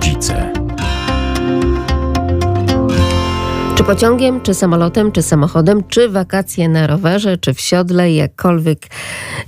rodzice. Pociągiem, czy samolotem, czy samochodem, czy wakacje na rowerze, czy w siodle, jakkolwiek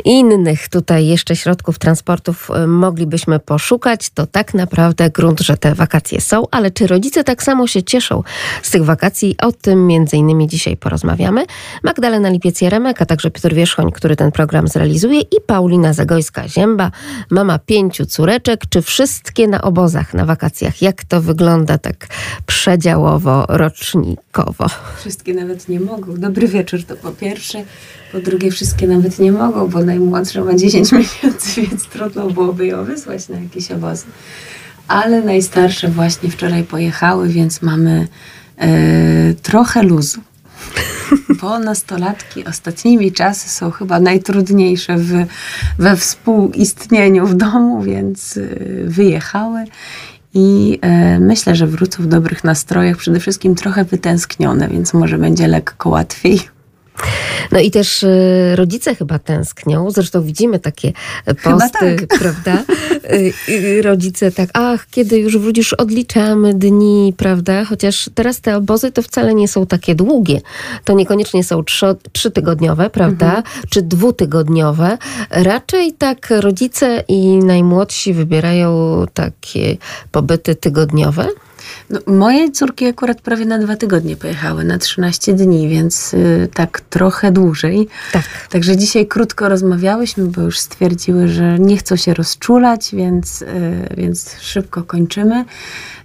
innych tutaj jeszcze środków transportów e, moglibyśmy poszukać, to tak naprawdę grunt, że te wakacje są, ale czy rodzice tak samo się cieszą z tych wakacji? O tym między innymi dzisiaj porozmawiamy. Magdalena Lipiec-Jeremek, a także Piotr Wierzchoń, który ten program zrealizuje i Paulina Zagojska-Zięba, mama pięciu córeczek. Czy wszystkie na obozach, na wakacjach? Jak to wygląda tak przedziałowo, rocznik? Wyjątkowo. Wszystkie nawet nie mogą. Dobry wieczór to po pierwsze. Po drugie, wszystkie nawet nie mogą, bo najmłodsza ma 10 miesięcy, więc trudno byłoby ją wysłać na jakieś obozy. Ale najstarsze właśnie wczoraj pojechały, więc mamy e, trochę luzu. Bo nastolatki ostatnimi czasy są chyba najtrudniejsze w, we współistnieniu w domu, więc e, wyjechały i e, myślę, że wrócą w dobrych nastrojach, przede wszystkim trochę wytęsknione, więc może będzie lekko łatwiej. No i też y, rodzice chyba tęsknią. Zresztą widzimy takie posty, tak. prawda? Y, y, rodzice tak, ach, kiedy już wrócisz, odliczamy dni, prawda? Chociaż teraz te obozy to wcale nie są takie długie. To niekoniecznie są trzy, trzytygodniowe, prawda? Mhm. Czy dwutygodniowe. Raczej tak rodzice i najmłodsi wybierają takie pobyty tygodniowe. No, moje córki akurat prawie na dwa tygodnie pojechały, na 13 dni, więc y, tak trochę dłużej. Tak. Także dzisiaj krótko rozmawiałyśmy, bo już stwierdziły, że nie chcą się rozczulać, więc, y, więc szybko kończymy.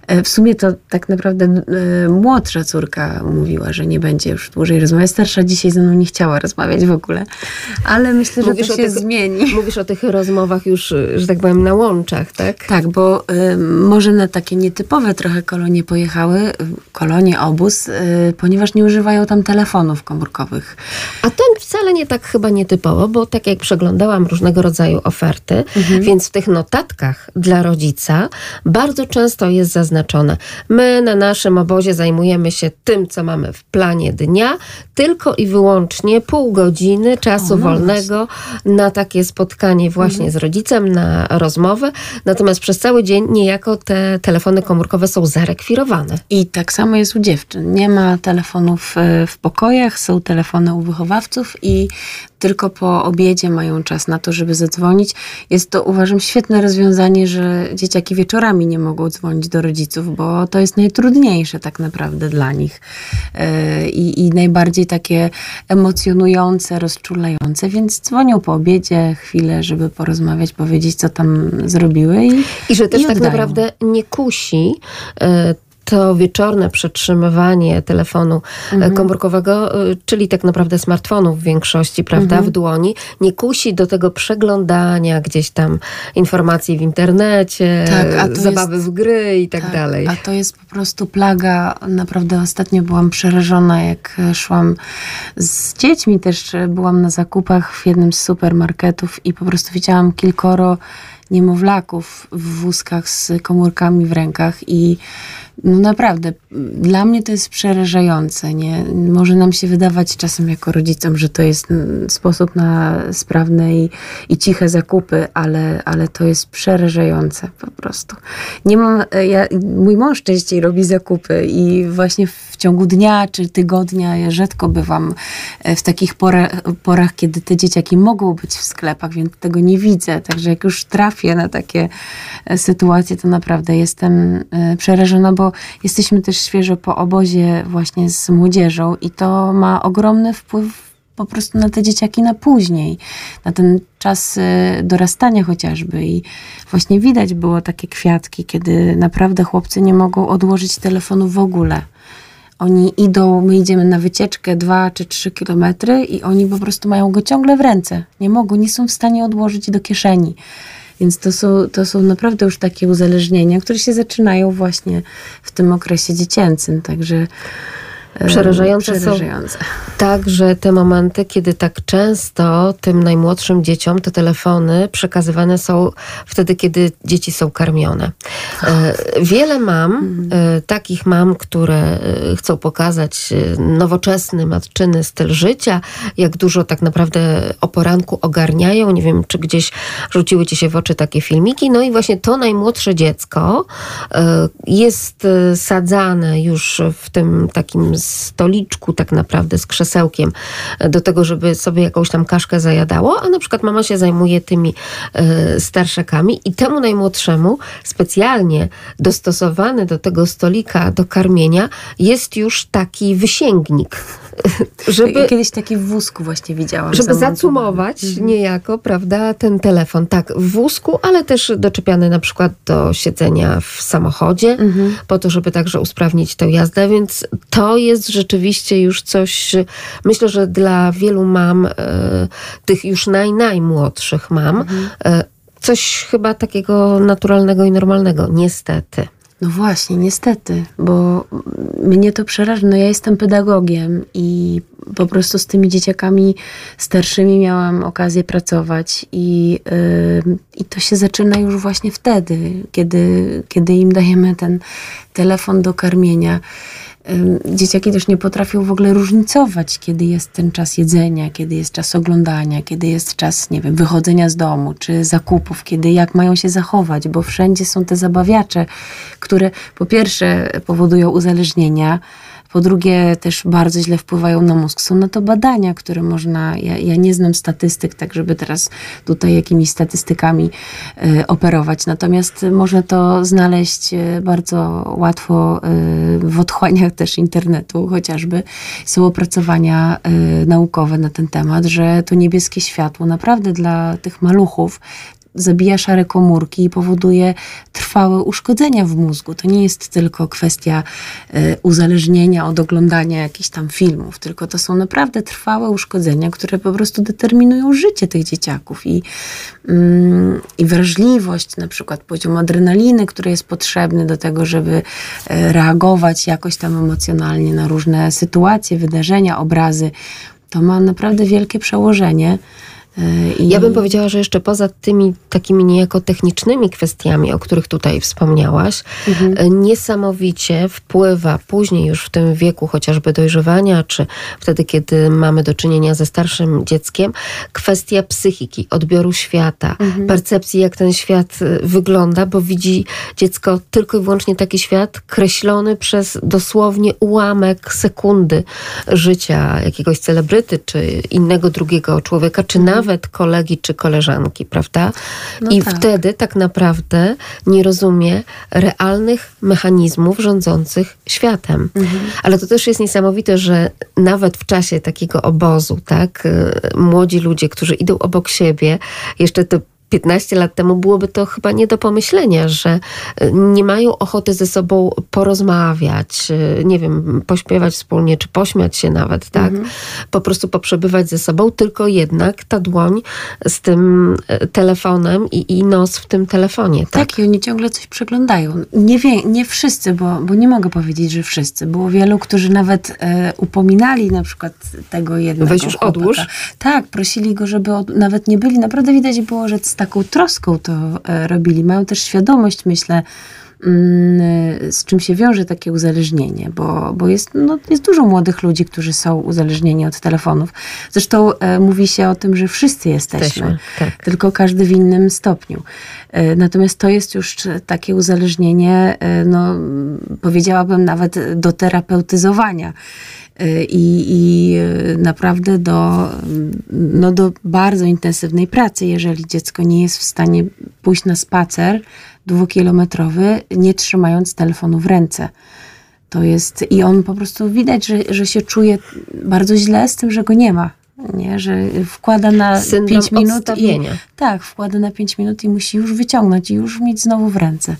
E, w sumie to tak naprawdę e, młodsza córka mówiła, że nie będzie już dłużej rozmawiać. Starsza dzisiaj ze mną nie chciała rozmawiać w ogóle, ale myślę, że mówisz to się tych, zmieni. Mówisz o tych rozmowach już, że tak powiem, na łączach, tak? Tak, bo y, może na takie nietypowe trochę kolonie pojechały, kolonie, obóz, y, ponieważ nie używają tam telefonów komórkowych. A to wcale nie tak chyba nietypowo, bo tak jak przeglądałam różnego rodzaju oferty, mhm. więc w tych notatkach dla rodzica bardzo często jest zaznaczone wyznaczone. My na naszym obozie zajmujemy się tym, co mamy w planie dnia, tylko i wyłącznie pół godziny czasu o, no wolnego na takie spotkanie właśnie mhm. z rodzicem, na rozmowę. Natomiast przez cały dzień niejako te telefony komórkowe są zarekwirowane. I tak samo jest u dziewczyn. Nie ma telefonów e, w pokojach, są telefony u wychowawców i tylko po obiedzie mają czas na to, żeby zadzwonić. Jest to, uważam, świetne rozwiązanie, że dzieciaki wieczorami nie mogą dzwonić do rodziców, bo to jest najtrudniejsze tak naprawdę dla nich e, i, i najbardziej takie emocjonujące, rozczulające, więc dzwonią po obiedzie chwilę, żeby porozmawiać, powiedzieć, co tam zrobiły. I, I że też i tak naprawdę nie kusi e, to wieczorne przetrzymywanie telefonu e, mhm. komórkowego, e, czyli tak naprawdę smartfonu w większości, prawda, mhm. w dłoni, nie kusi do tego przeglądania gdzieś tam informacji w internecie, tak, zabawy jest, w gry i tak, tak, dalej. A to jest po prostu plaga. Naprawdę ostatnio byłam przerażona, jak szłam z dziećmi, też byłam na zakupach w jednym z supermarketów i po prostu widziałam kilkoro niemowlaków w wózkach z komórkami w rękach i no naprawdę, dla mnie to jest przerażające. Nie? Może nam się wydawać czasem jako rodzicom, że to jest sposób na sprawne i, i ciche zakupy, ale, ale to jest przerażające po prostu. Nie mam, ja, mój mąż częściej robi zakupy i właśnie w ciągu dnia czy tygodnia ja rzadko bywam e, w takich porach, porach, kiedy te dzieciaki mogą być w sklepach, więc tego nie widzę. Także jak już trafię na takie e, sytuacje, to naprawdę jestem e, przerażona, bo jesteśmy też świeżo po obozie właśnie z młodzieżą i to ma ogromny wpływ po prostu na te dzieciaki na później, na ten czas y, dorastania chociażby. I właśnie widać było takie kwiatki, kiedy naprawdę chłopcy nie mogą odłożyć telefonu w ogóle. Oni idą, my idziemy na wycieczkę dwa czy trzy kilometry i oni po prostu mają go ciągle w ręce. Nie mogą, nie są w stanie odłożyć do kieszeni. Więc to są, to są naprawdę już takie uzależnienia, które się zaczynają właśnie w tym okresie dziecięcym. Także Przerażające, Przerażające. są także te momenty, kiedy tak często tym najmłodszym dzieciom te telefony przekazywane są wtedy, kiedy dzieci są karmione. Wiele mam, mhm. takich mam, które chcą pokazać nowoczesny, matczyny styl życia, jak dużo tak naprawdę o poranku ogarniają. Nie wiem, czy gdzieś rzuciły ci się w oczy takie filmiki. No i właśnie to najmłodsze dziecko jest sadzane już w tym takim stoliczku tak naprawdę z krzesełkiem do tego, żeby sobie jakąś tam kaszkę zajadało, a na przykład mama się zajmuje tymi e, starszakami i temu najmłodszemu specjalnie dostosowany do tego stolika do karmienia jest już taki wysięgnik żeby... Kiedyś taki w wózku właśnie widziałam. Żeby zacumować mhm. niejako, prawda, ten telefon. Tak, w wózku, ale też doczepiany na przykład do siedzenia w samochodzie, mhm. po to, żeby także usprawnić tę jazdę, więc to jest rzeczywiście już coś, myślę, że dla wielu mam, e, tych już naj, najmłodszych mam, mhm. e, coś chyba takiego naturalnego i normalnego, niestety. No właśnie, niestety, bo mnie to przeraża. No ja jestem pedagogiem i po prostu z tymi dzieciakami starszymi miałam okazję pracować i, yy, i to się zaczyna już właśnie wtedy, kiedy, kiedy im dajemy ten telefon do karmienia dzieciaki też nie potrafią w ogóle różnicować, kiedy jest ten czas jedzenia, kiedy jest czas oglądania, kiedy jest czas, nie wiem, wychodzenia z domu, czy zakupów, kiedy jak mają się zachować, bo wszędzie są te zabawiacze, które po pierwsze powodują uzależnienia, po drugie, też bardzo źle wpływają na mózg. Są na to badania, które można. Ja, ja nie znam statystyk, tak żeby teraz tutaj jakimiś statystykami y, operować. Natomiast można to znaleźć e, bardzo łatwo y, w otchłaniach też internetu, chociażby są opracowania y, naukowe na ten temat, że to niebieskie światło naprawdę dla tych maluchów zabija szare komórki i powoduje trwałe uszkodzenia w mózgu. To nie jest tylko kwestia e, uzależnienia od oglądania jakichś tam filmów, tylko to są naprawdę trwałe uszkodzenia, które po prostu determinują życie tych dzieciaków i, mm, i wrażliwość, na przykład poziom adrenaliny, który jest potrzebny do tego, żeby e, reagować jakoś tam emocjonalnie na różne sytuacje, wydarzenia, obrazy. To ma naprawdę wielkie przełożenie i... Ja bym powiedziała, że jeszcze poza tymi takimi niejako technicznymi kwestiami, o których tutaj wspomniałaś, mhm. E, niesamowicie wpływa później już w tym wieku chociażby dojrzewania, czy wtedy, kiedy mamy do czynienia ze starszym dzieckiem, kwestia psychiki, odbioru świata, mhm. percepcji, jak ten świat e, wygląda, bo widzi dziecko tylko i wyłącznie taki świat kreślony przez dosłownie ułamek sekundy życia jakiegoś celebryty, czy innego drugiego człowieka, czy mhm. nawet nawet kolegi czy koleżanki, prawda? No I tak. wtedy tak naprawdę nie rozumie realnych mechanizmów rządzących światem. Mhm. Ale to też jest niesamowite, że nawet w czasie takiego obozu, tak, y, młodzi ludzie, którzy idą obok siebie, jeszcze te 15 lat temu byłoby to chyba nie do pomyślenia, że e, nie mają ochoty ze sobą porozmawiać, e, nie wiem, pośpiewać wspólnie, czy pośmiać się nawet, tak? Mhm. Po prostu poprzebywać ze sobą, tylko jednak ta dłoń z tym e, telefonem i, i nos w tym telefonie, tak? Tak, i oni ciągle coś przeglądają. Nie, wie, nie wszyscy, bo, bo nie mogę powiedzieć, że wszyscy. Było wielu, którzy nawet e, upominali na przykład tego jednego Weź już chłopaka. odłóż. Tak, prosili go, żeby od, nawet nie byli. Naprawdę widać było, że taką troską to e, robili. Mają też świadomość, myślę, mm, z czym się wiąże takie uzależnienie, bo, bo jest, no, jest dużo młodych ludzi, którzy są uzależnieni od telefonów. Zresztą e, mówi się o tym, że wszyscy jesteśmy, jesteśmy tak. tylko każdy w innym stopniu. E, natomiast to jest już takie uzależnienie, e, no, powiedziałabym nawet do terapeutyzowania. Y, i, i y, naprawdę do, no do bardzo intensywnej pracy, jeżeli dziecko nie jest w stanie pójść na spacer dwukilometrowy, nie trzymając telefonu w ręce. To jest, i on po prostu widać, że, że się czuje bardzo źle z tym, że go nie ma nie? że wkłada na Syndrom 5 minut i tak, wkłada na 5 minut i musi już wyciągnąć i już mieć znowu w ręce.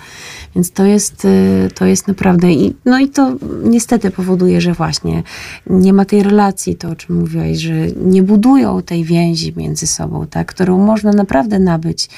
Więc to jest, y, to jest naprawdę i, no i to niestety powoduje, że właśnie nie ma tej relacji, to o czym mówiłaś, że nie budują tej więzi między sobą, tak, którą można naprawdę nabyć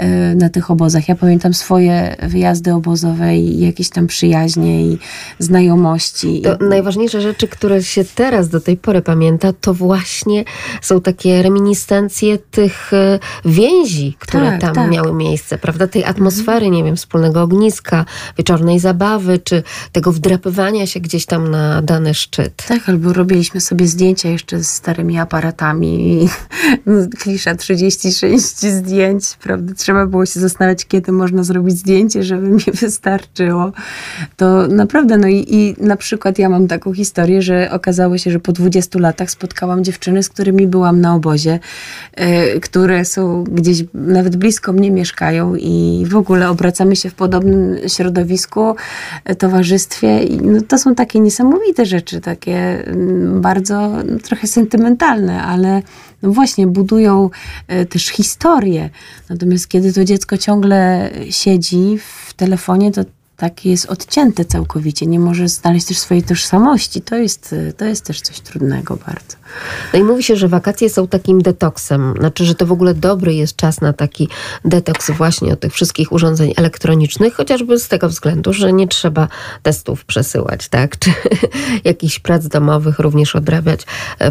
y, na tych obozach. Ja pamiętam swoje wyjazdy obozowe i jakieś tam przyjaźnie i znajomości. To najważniejsze rzeczy, które się teraz do tej pory pamięta, to właśnie są takie reminiscencje tych e, więzi, które Tak, tam tak. miały miejsce, prawda? Tej atmosfery, nie wiem, wspólnego ogniska, wieczornej zabawy, czy tego wdrapywania się gdzieś tam na dany szczyt. Tak, albo robiliśmy sobie zdjęcia jeszcze z starymi aparatami. Klisza 36 zdjęć, prawda? Trzeba było się zastanawiać, kiedy można zrobić zdjęcie, żeby mi wystarczyło. To naprawdę, no i, i na przykład ja mam taką historię, że okazało się, że po 20 latach spotkałam dziewczyny, z którymi byłam na obozie, e, które są gdzieś nawet blisko mnie mieszkają i w ogóle obracamy się w podobnym środowisku, e, towarzystwie. No, to są takie niesamowite rzeczy, takie mm, bardzo no, trochę sentymentalne, ale no właśnie budują e, też historię. Natomiast kiedy to dziecko ciągle siedzi w telefonie, to takie jest odcięte całkowicie, nie może znaleźć też swojej tożsamości. To jest, to jest też coś trudnego bardzo. No i mówi się, że wakacje są takim detoksem. Znaczy, że to w ogóle dobry jest czas na taki detoks właśnie od tych wszystkich urządzeń elektronicznych, chociażby z tego względu, że nie trzeba testów przesyłać, tak? Czy jakichś prac domowych również odrabiać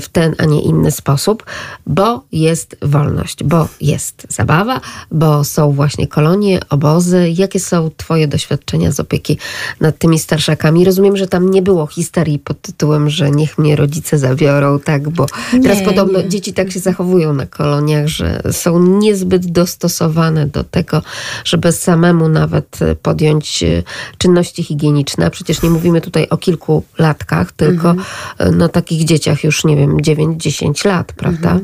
w ten, a nie inny sposób, bo jest wolność, bo jest zabawa, bo są właśnie kolonie, obozy. Jakie są twoje doświadczenia z opieki nad tymi starszakami? Rozumiem, że tam nie było histerii pod tytułem, że niech mnie rodzice zabiorą, tak? Bo teraz Nie, podobno nie. dzieci tak się zachowują na koloniach, że są niezbyt dostosowane do tego, żeby samemu nawet e, podjąć e, czynności higieniczne. Przecież nie mówimy tutaj o kilku latkach, tylko e, no takich dzieciach już, nie wiem, 9-10 lat, prawda?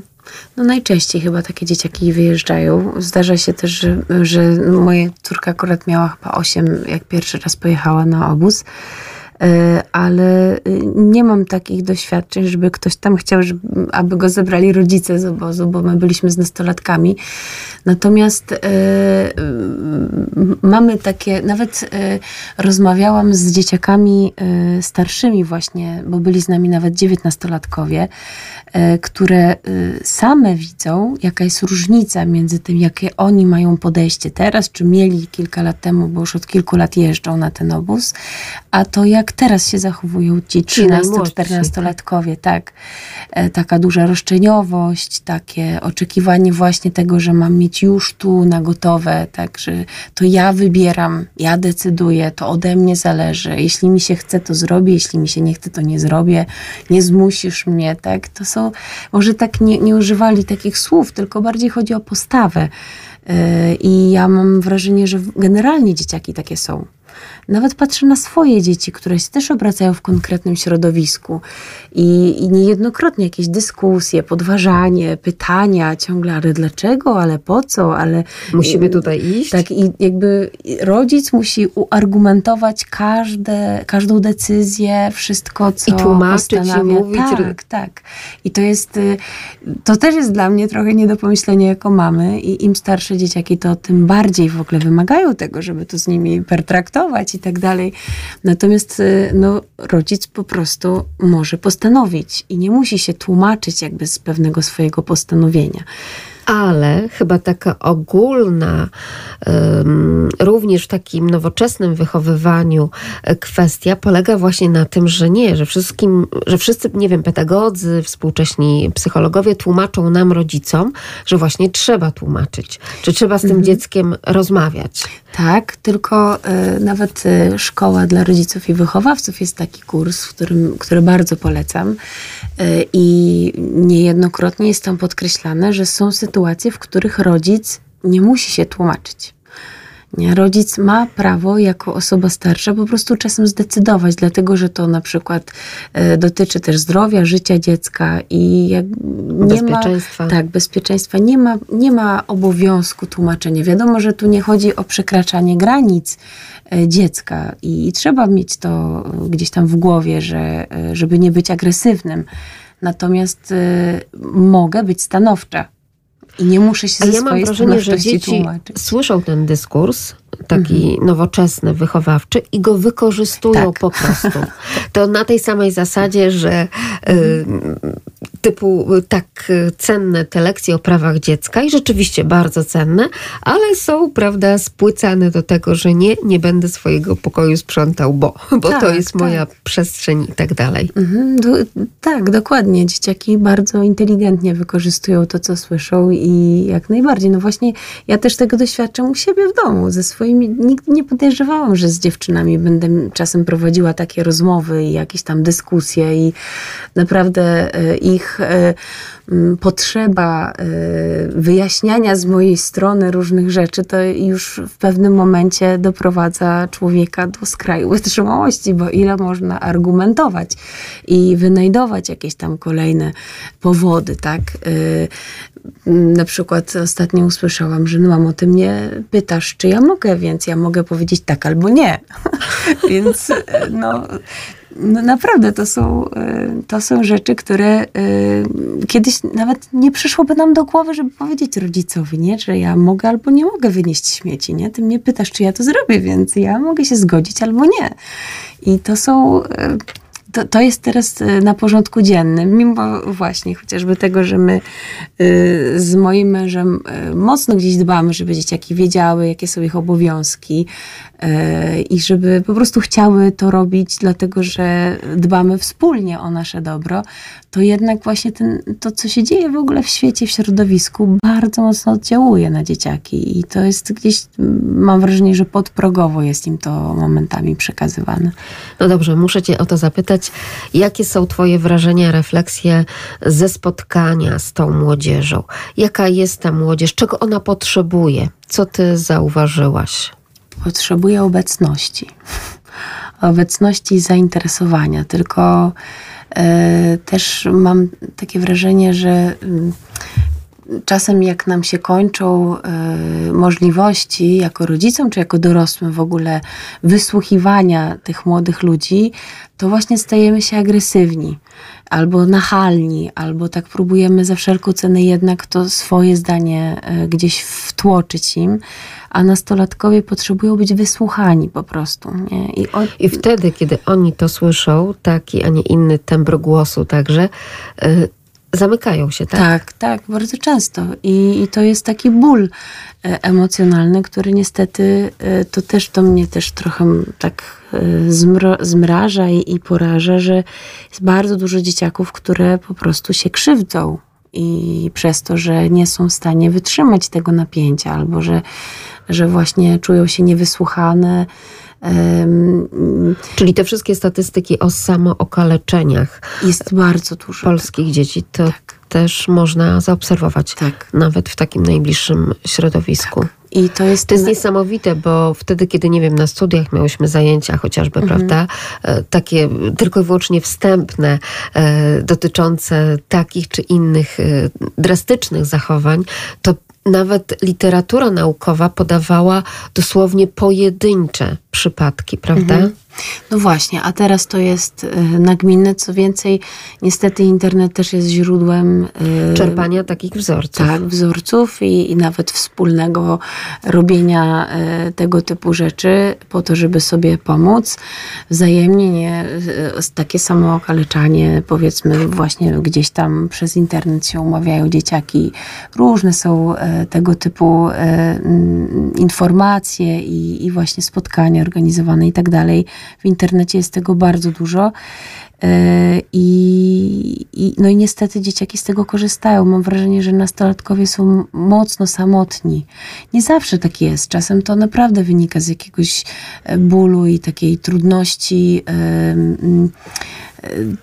No najczęściej chyba takie dzieciaki wyjeżdżają. Zdarza się też, że, że moja córka akurat miała chyba 8, jak pierwszy raz pojechała na obóz. E, Ale y, nie mam takich doświadczeń, żeby ktoś tam chciał, żeby, aby go zebrali rodzice z obozu, bo my byliśmy z nastolatkami. Natomiast e, mamy takie, nawet e, rozmawiałam z dzieciakami starszymi właśnie, bo byli z nami nawet dziewiętnastolatkowie, które same widzą, jaka jest różnica między tym, jakie oni mają podejście teraz, czy mieli kilka lat temu, bo już od kilku lat jeżdżą na ten obóz, a to jak teraz się zachowują ci Ci najmłodsi, 13-14-latkowie, tak. E, Taka duża roszczeniowość, takie oczekiwanie właśnie tego, że mam mieć już tu na gotowe, tak, że to ja wybieram, ja decyduję, to ode mnie zależy. Jeśli mi się chce, to zrobię, jeśli mi się nie chce, to nie zrobię. Nie zmusisz mnie, tak. To są, może tak nie, nie używali takich słów, tylko bardziej chodzi o postawę. E, I ja mam wrażenie, że generalnie dzieciaki takie są. Nawet patrzę na swoje dzieci, które się też obracają w konkretnym środowisku i, i niejednokrotnie jakieś dyskusje, podważanie, pytania ciągle, ale dlaczego, ale po co, ale... Musimy tutaj iść? Tak, i jakby rodzic musi uargumentować każde, każdą decyzję, wszystko, co I tłumaczyć, i mówić. Tak, tak. I to jest, y, to też jest dla mnie trochę nie do pomyślenia jako mamy i im starsze dzieciaki, to tym bardziej w ogóle wymagają tego, żeby to z nimi pertraktować i tak dalej. Natomiast y, no, rodzic po prostu może postanowić i nie musi się tłumaczyć jakby z pewnego swojego postanowienia. Ale chyba taka ogólna, również w takim nowoczesnym wychowywaniu e, kwestia polega właśnie na tym, że nie, że wszystkim, że wszyscy, nie wiem, pedagodzy, współcześni psychologowie tłumaczą nam, rodzicom, że właśnie trzeba tłumaczyć, czy trzeba z tym dzieckiem rozmawiać. Tak, tylko y, nawet y, szkoła dla rodziców i wychowawców jest taki kurs, w którym, który bardzo polecam. Y, I niejednokrotnie jest tam podkreślane, że są sytuacje, w których rodzic nie musi się tłumaczyć. Nie? Rodzic ma prawo jako osoba starsza po prostu czasem zdecydować, dlatego że to na przykład e, dotyczy też zdrowia, życia dziecka i jak nie ma, Bezpieczeństwa. tak, bezpieczeństwa. Nie ma, nie ma obowiązku tłumaczenia. Wiadomo, że tu nie chodzi o przekraczanie granic e, dziecka i, i trzeba mieć to gdzieś tam w głowie, że, e, żeby nie być agresywnym. natomiast mogę być stanowcza. I nie muszę się ze ja mam swojej wrażenie, że dzieci tłumaczyć. słyszą ten dyskurs, taki nowoczesny, wychowawczy i go wykorzystują Tak. po prostu. To na tej samej zasadzie, że y, typu y, tak y, cenne te lekcje o prawach dziecka i rzeczywiście bardzo cenne, ale są, prawda, spłycane do tego, że nie, nie będę swojego pokoju sprzątał, bo, bo to Tak, jest moja przestrzeń i tak dalej. Mhm, do, tak, dokładnie. Dzieciaki bardzo inteligentnie wykorzystują to, co słyszą i jak najbardziej. No właśnie, ja też tego doświadczam u siebie w domu. Ze swoimi, nigdy nie podejrzewałam, że z dziewczynami będę czasem prowadziła takie rozmowy i jakieś tam dyskusje i naprawdę e, ich e, potrzeba e, wyjaśniania z mojej strony różnych rzeczy, to już w pewnym momencie doprowadza człowieka do skraju wytrzymałości, bo ile można argumentować i wynajdować jakieś tam kolejne powody, tak? Na przykład ostatnio usłyszałam, że no mamo, ty mnie pytasz, czy ja mogę, więc ja mogę powiedzieć tak albo nie. więc y, no, no naprawdę to są, y, to są rzeczy, które y, kiedyś nawet nie przyszłoby nam do głowy, żeby powiedzieć rodzicowi, nie? że ja mogę albo nie mogę wynieść śmieci. Nie? Ty mnie pytasz, czy ja to zrobię, więc ja mogę się zgodzić albo nie. I to są. To, to jest teraz y, na porządku dziennym, mimo właśnie chociażby tego, że my y, z moim mężem y, mocno gdzieś dbamy, żeby dzieciaki wiedziały, jakie są ich obowiązki i żeby po prostu chciały to robić, dlatego że dbamy wspólnie o nasze dobro, to jednak właśnie ten, to, co się dzieje w ogóle w świecie, w środowisku, bardzo mocno oddziałuje na dzieciaki i to jest gdzieś, mm, mam wrażenie, że podprogowo jest im to momentami przekazywane. No dobrze, muszę Cię o to zapytać. Jakie są Twoje wrażenia, refleksje ze spotkania z tą młodzieżą? Jaka jest ta młodzież? Czego ona potrzebuje? Co Ty zauważyłaś? Potrzebuje obecności. Obecności i zainteresowania. Tylko e, też mam takie wrażenie, że mm, czasem jak nam się kończą e, możliwości jako rodzicom czy jako dorosłym w ogóle wysłuchiwania tych młodych ludzi, to właśnie stajemy się agresywni albo nachalni, albo tak próbujemy za wszelką cenę jednak to swoje zdanie e, gdzieś wtłoczyć im, a nastolatkowie potrzebują być wysłuchani po prostu. Nie? I o, I wtedy, kiedy oni to słyszą, taki, a nie inny tembr głosu także, y, zamykają się, tak? Tak, tak, bardzo często. I, I to jest taki ból e, emocjonalny, który niestety e, to też to mnie też trochę tak e, zmro, zmraża i, i poraża, że jest bardzo dużo dzieciaków, które po prostu się krzywdzą. I przez to, że nie są w stanie wytrzymać tego napięcia, albo że, że właśnie czują się niewysłuchane. em, Czyli te wszystkie statystyki o samookaleczeniach Jest bardzo dużo. polskich dzieci, to też można zaobserwować Tak. nawet w takim najbliższym środowisku. I to jest, To jest niesamowite, bo wtedy, kiedy, nie wiem, na studiach miałyśmy zajęcia chociażby, Mhm. prawda, e, takie tylko i wyłącznie wstępne, e, dotyczące takich czy innych e, drastycznych zachowań, to nawet literatura naukowa podawała dosłownie pojedyncze przypadki, prawda? Mhm. No właśnie, a teraz to jest y, nagminne. Co więcej, niestety internet też jest źródłem y, Czerpania takich wzorców. tak, wzorców i, i nawet wspólnego robienia y, tego typu rzeczy po to, żeby sobie pomóc. Wzajemnie nie, takie samo okaleczanie, powiedzmy właśnie gdzieś tam przez internet się umawiają dzieciaki. Różne są tego typu informacje i, i właśnie spotkania organizowane i tak dalej. W internecie jest tego bardzo dużo. Yy, I, i, no i niestety dzieciaki z tego korzystają. Mam wrażenie, że nastolatkowie są mocno samotni. Nie zawsze tak jest. Czasem to naprawdę wynika z jakiegoś e, bólu i takiej trudności, em, e,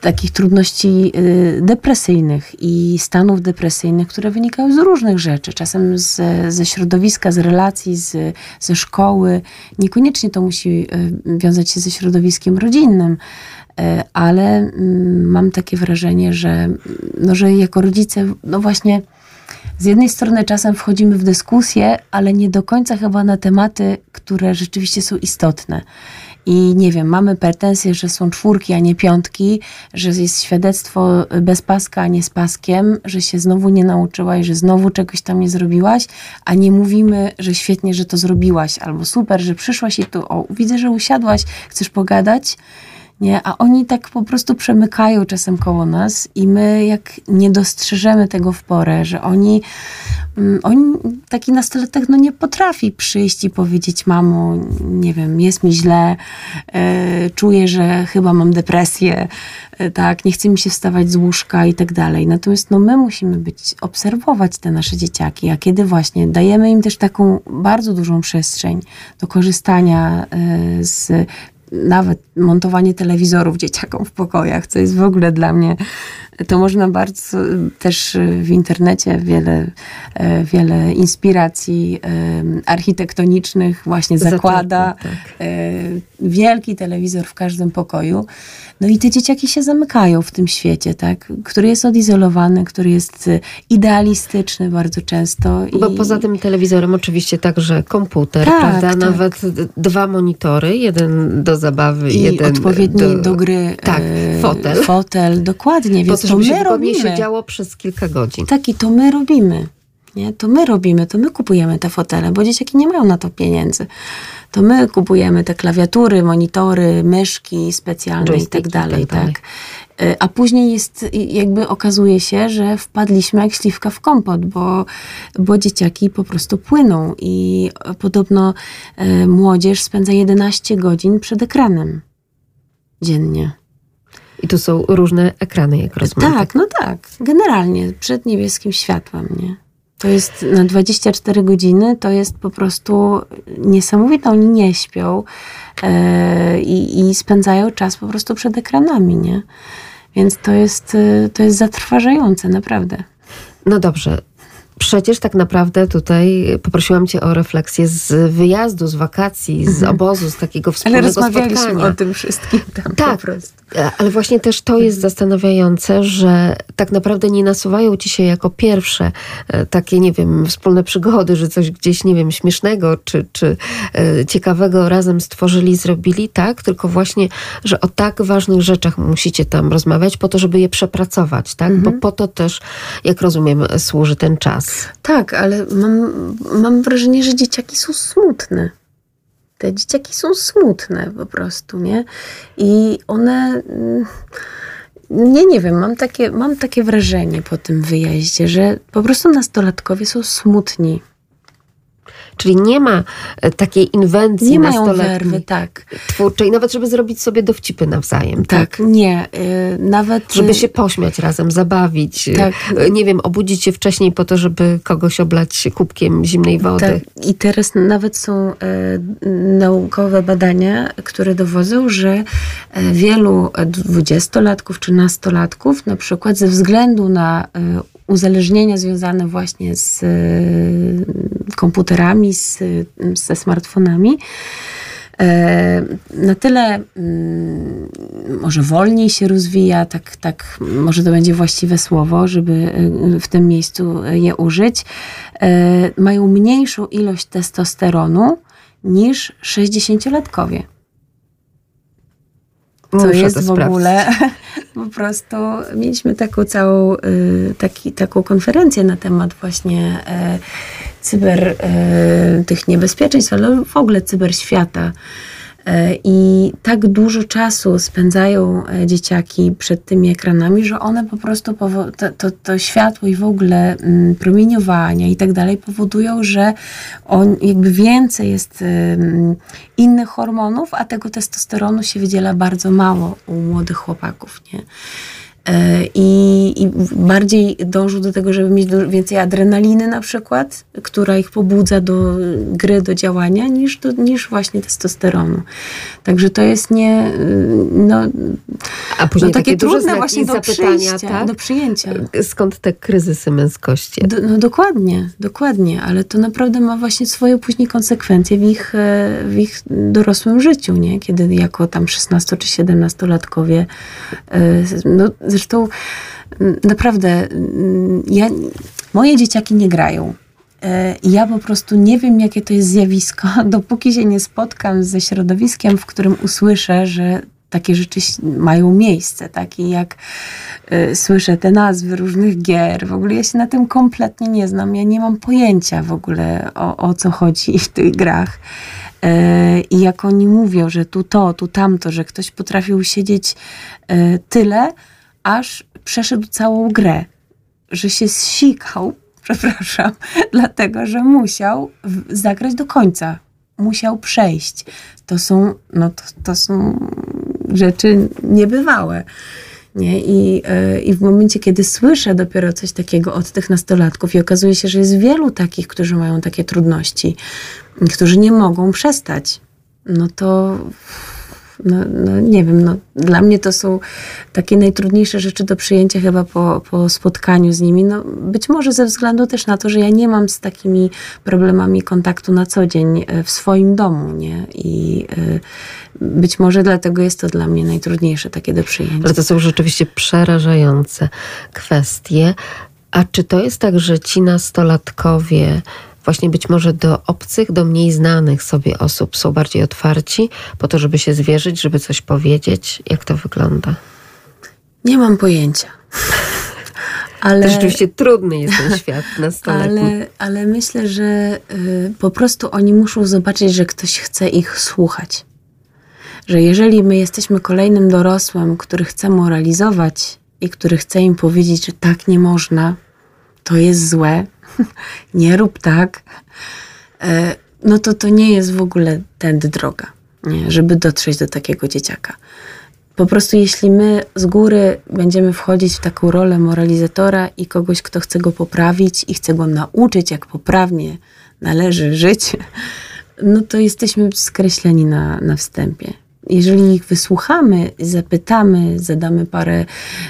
takich trudności e, depresyjnych i stanów depresyjnych, które wynikają z różnych rzeczy. Czasem z, ze środowiska, z relacji, z, ze szkoły. Niekoniecznie to musi e, wiązać się ze środowiskiem rodzinnym. E, ale mm, mam takie wrażenie, że, no, że jako rodzice, no właśnie, z jednej strony czasem wchodzimy w dyskusję, ale nie do końca chyba na tematy, które rzeczywiście są istotne. I nie wiem, mamy pretensje, że są czwórki, a nie piątki, że jest świadectwo bez paska, a nie z paskiem, że się znowu nie nauczyłaś, że znowu czegoś tam nie zrobiłaś, a nie mówimy, że świetnie, że to zrobiłaś, albo super, że przyszłaś i tu, o, widzę, że usiadłaś, chcesz pogadać, nie? A oni tak po prostu przemykają czasem koło nas i my jak nie dostrzeżemy tego w porę, że oni, mm, oni taki nastolatek no nie potrafi przyjść i powiedzieć mamo, nie wiem, jest mi źle, e, czuję, że chyba mam depresję, e, tak, nie chce mi się wstawać z łóżka i tak dalej. Natomiast no my musimy być, obserwować te nasze dzieciaki, a kiedy właśnie dajemy im też taką bardzo dużą przestrzeń do korzystania e, z nawet montowanie telewizorów dzieciakom w pokojach, co jest w ogóle dla mnie, to można bardzo też w internecie wiele, e, wiele inspiracji e, architektonicznych właśnie zakłada. Tak. E, wielki telewizor w każdym pokoju. No i te dzieciaki się zamykają w tym świecie, tak? który jest odizolowany, który jest idealistyczny bardzo często. Bo I... poza tym telewizorem oczywiście także komputer, tak, prawda? Tak. Nawet dwa monitory, jeden do zabawy, I jeden odpowiedni do, do gry. Tak, fotel. Fotel, dokładnie. Więc to, żeby się siedziało przez kilka godzin. Tak, i to my robimy. Nie? To my robimy, to my kupujemy te fotele, bo dzieciaki nie mają na to pieniędzy. To my kupujemy te klawiatury, monitory, myszki specjalne i tak dalej. Tak, tak. E, a później jest, jakby okazuje się, że wpadliśmy jak śliwka w kompot, bo, bo dzieciaki po prostu płyną i podobno e, młodzież spędza 11 godzin przed ekranem dziennie. I tu są różne ekrany, jak rozumiem. Tak, no tak. Generalnie przed niebieskim światłem, nie? To jest na 24 godziny, to jest po prostu niesamowite. Oni nie śpią yy, i spędzają czas po prostu przed ekranami, nie? Więc to jest, e, to jest zatrważające, naprawdę. No dobrze, Przecież tak naprawdę tutaj poprosiłam cię o refleksję z wyjazdu, z wakacji, z mhm. obozu, z takiego wspólnego ale spotkania. o tym wszystkim tam tak, ale właśnie też to jest zastanawiające, że tak naprawdę nie nasuwają ci się jako pierwsze e, takie, nie wiem, wspólne przygody, że coś gdzieś, nie wiem, śmiesznego czy, czy e, ciekawego razem stworzyli, zrobili, tak? Tylko właśnie, że o tak ważnych rzeczach musicie tam rozmawiać po to, żeby je przepracować, tak? Mhm. Bo po to też, jak rozumiem, służy ten czas. Tak, ale mam, mam wrażenie, że dzieciaki są smutne. Te dzieciaki są smutne po prostu, nie? I one. Mm, nie, nie wiem, mam takie, mam takie wrażenie po tym wyjeździe, że po prostu nastolatkowie są smutni Czyli nie ma e, takiej inwencji nie mają werwy, tak. twórczej, nawet żeby zrobić sobie dowcipy nawzajem. Tak, tak? nie. Y, nawet... Żeby się pośmiać razem, zabawić. Y, tak. Nie wiem, obudzić się wcześniej po to, żeby kogoś oblać kubkiem zimnej wody. Tak. I teraz nawet są y, naukowe badania, które dowodzą, że wielu dwudziestolatków czy nastolatków na przykład ze względu na uzależnienia związane właśnie z y, komputerami, z, ze smartfonami, e, na tyle mm, może wolniej się rozwija, tak, tak może to będzie właściwe słowo, żeby y, w tym miejscu je użyć, e, mają mniejszą ilość testosteronu niż 60-latkowie. Co jest w ogóle po prostu mieliśmy taką całą y, taki, taką konferencję na temat właśnie e, cyber e, tych niebezpieczeństw, ale w ogóle cyberświata. E, I tak dużo czasu spędzają e, dzieciaki przed tymi ekranami, że one po prostu, to, to, to światło i w ogóle mm, promieniowania i tak dalej powodują, że on, jakby więcej jest innych hormonów, a tego testosteronu się wydziela bardzo mało u młodych chłopaków. Nie? E, I, I, bardziej dążą do tego, żeby mieć więcej adrenaliny na przykład, która ich pobudza do gry, do działania, niż, do, niż właśnie testosteronu. Także to jest nie... No, A później no, takie, takie trudne właśnie do zapytania, tak? do przyjęcia. Skąd te kryzysy męskości? Do, no dokładnie, dokładnie, ale to naprawdę ma właśnie swoje później konsekwencje w ich, e, w ich dorosłym życiu, nie? Kiedy jako tam 16 czy 17 latkowie no, Zresztą mm, naprawdę mm, ja, moje dzieciaki nie grają. e, ja po prostu nie wiem, jakie to jest zjawisko, dopóki się nie spotkam ze środowiskiem, w którym usłyszę, że takie rzeczy mają miejsce, tak? I jak y, słyszę te nazwy różnych gier, w ogóle ja się na tym kompletnie nie znam. Ja nie mam pojęcia w ogóle o, o co chodzi w tych grach. Y, I jak oni mówią, że tu to, tu tamto, że ktoś potrafił siedzieć tyle, aż przeszedł całą grę, że się zsikał, przepraszam, dlatego, że musiał zagrać do końca. Musiał przejść. To są, no to, to są rzeczy niebywałe. Nie? I, yy, I w momencie, kiedy słyszę dopiero coś takiego od tych nastolatków i okazuje się, że jest wielu takich, którzy mają takie trudności, którzy nie mogą przestać, no to no, no, nie wiem, no, dla mnie to są takie najtrudniejsze rzeczy do przyjęcia chyba po, po spotkaniu z nimi. No, być może ze względu też na to, że ja nie mam z takimi problemami kontaktu na co dzień e, w swoim domu, nie? I y, być może dlatego jest to dla mnie najtrudniejsze takie do przyjęcia. Ale to są rzeczywiście przerażające kwestie. A czy to jest tak, że ci nastolatkowie właśnie być może do obcych, do mniej znanych sobie osób są bardziej otwarci po to, żeby się zwierzyć, żeby coś powiedzieć? Jak to wygląda? Nie mam pojęcia. Ale, to rzeczywiście trudny jest ten świat nastoletni. Ale, ale myślę, że y, po prostu oni muszą zobaczyć, że ktoś chce ich słuchać. Że jeżeli my jesteśmy kolejnym dorosłym, który chce moralizować i który chce im powiedzieć, że tak nie można, to jest złe, nie rób tak, e, no to to nie jest w ogóle tędy droga, nie? żeby dotrzeć do takiego dzieciaka. Po prostu jeśli my z góry będziemy wchodzić w taką rolę moralizatora i kogoś, kto chce go poprawić i chce go nauczyć, jak poprawnie należy żyć, no to jesteśmy skreśleni na, na wstępie. Jeżeli ich wysłuchamy, zapytamy, zadamy parę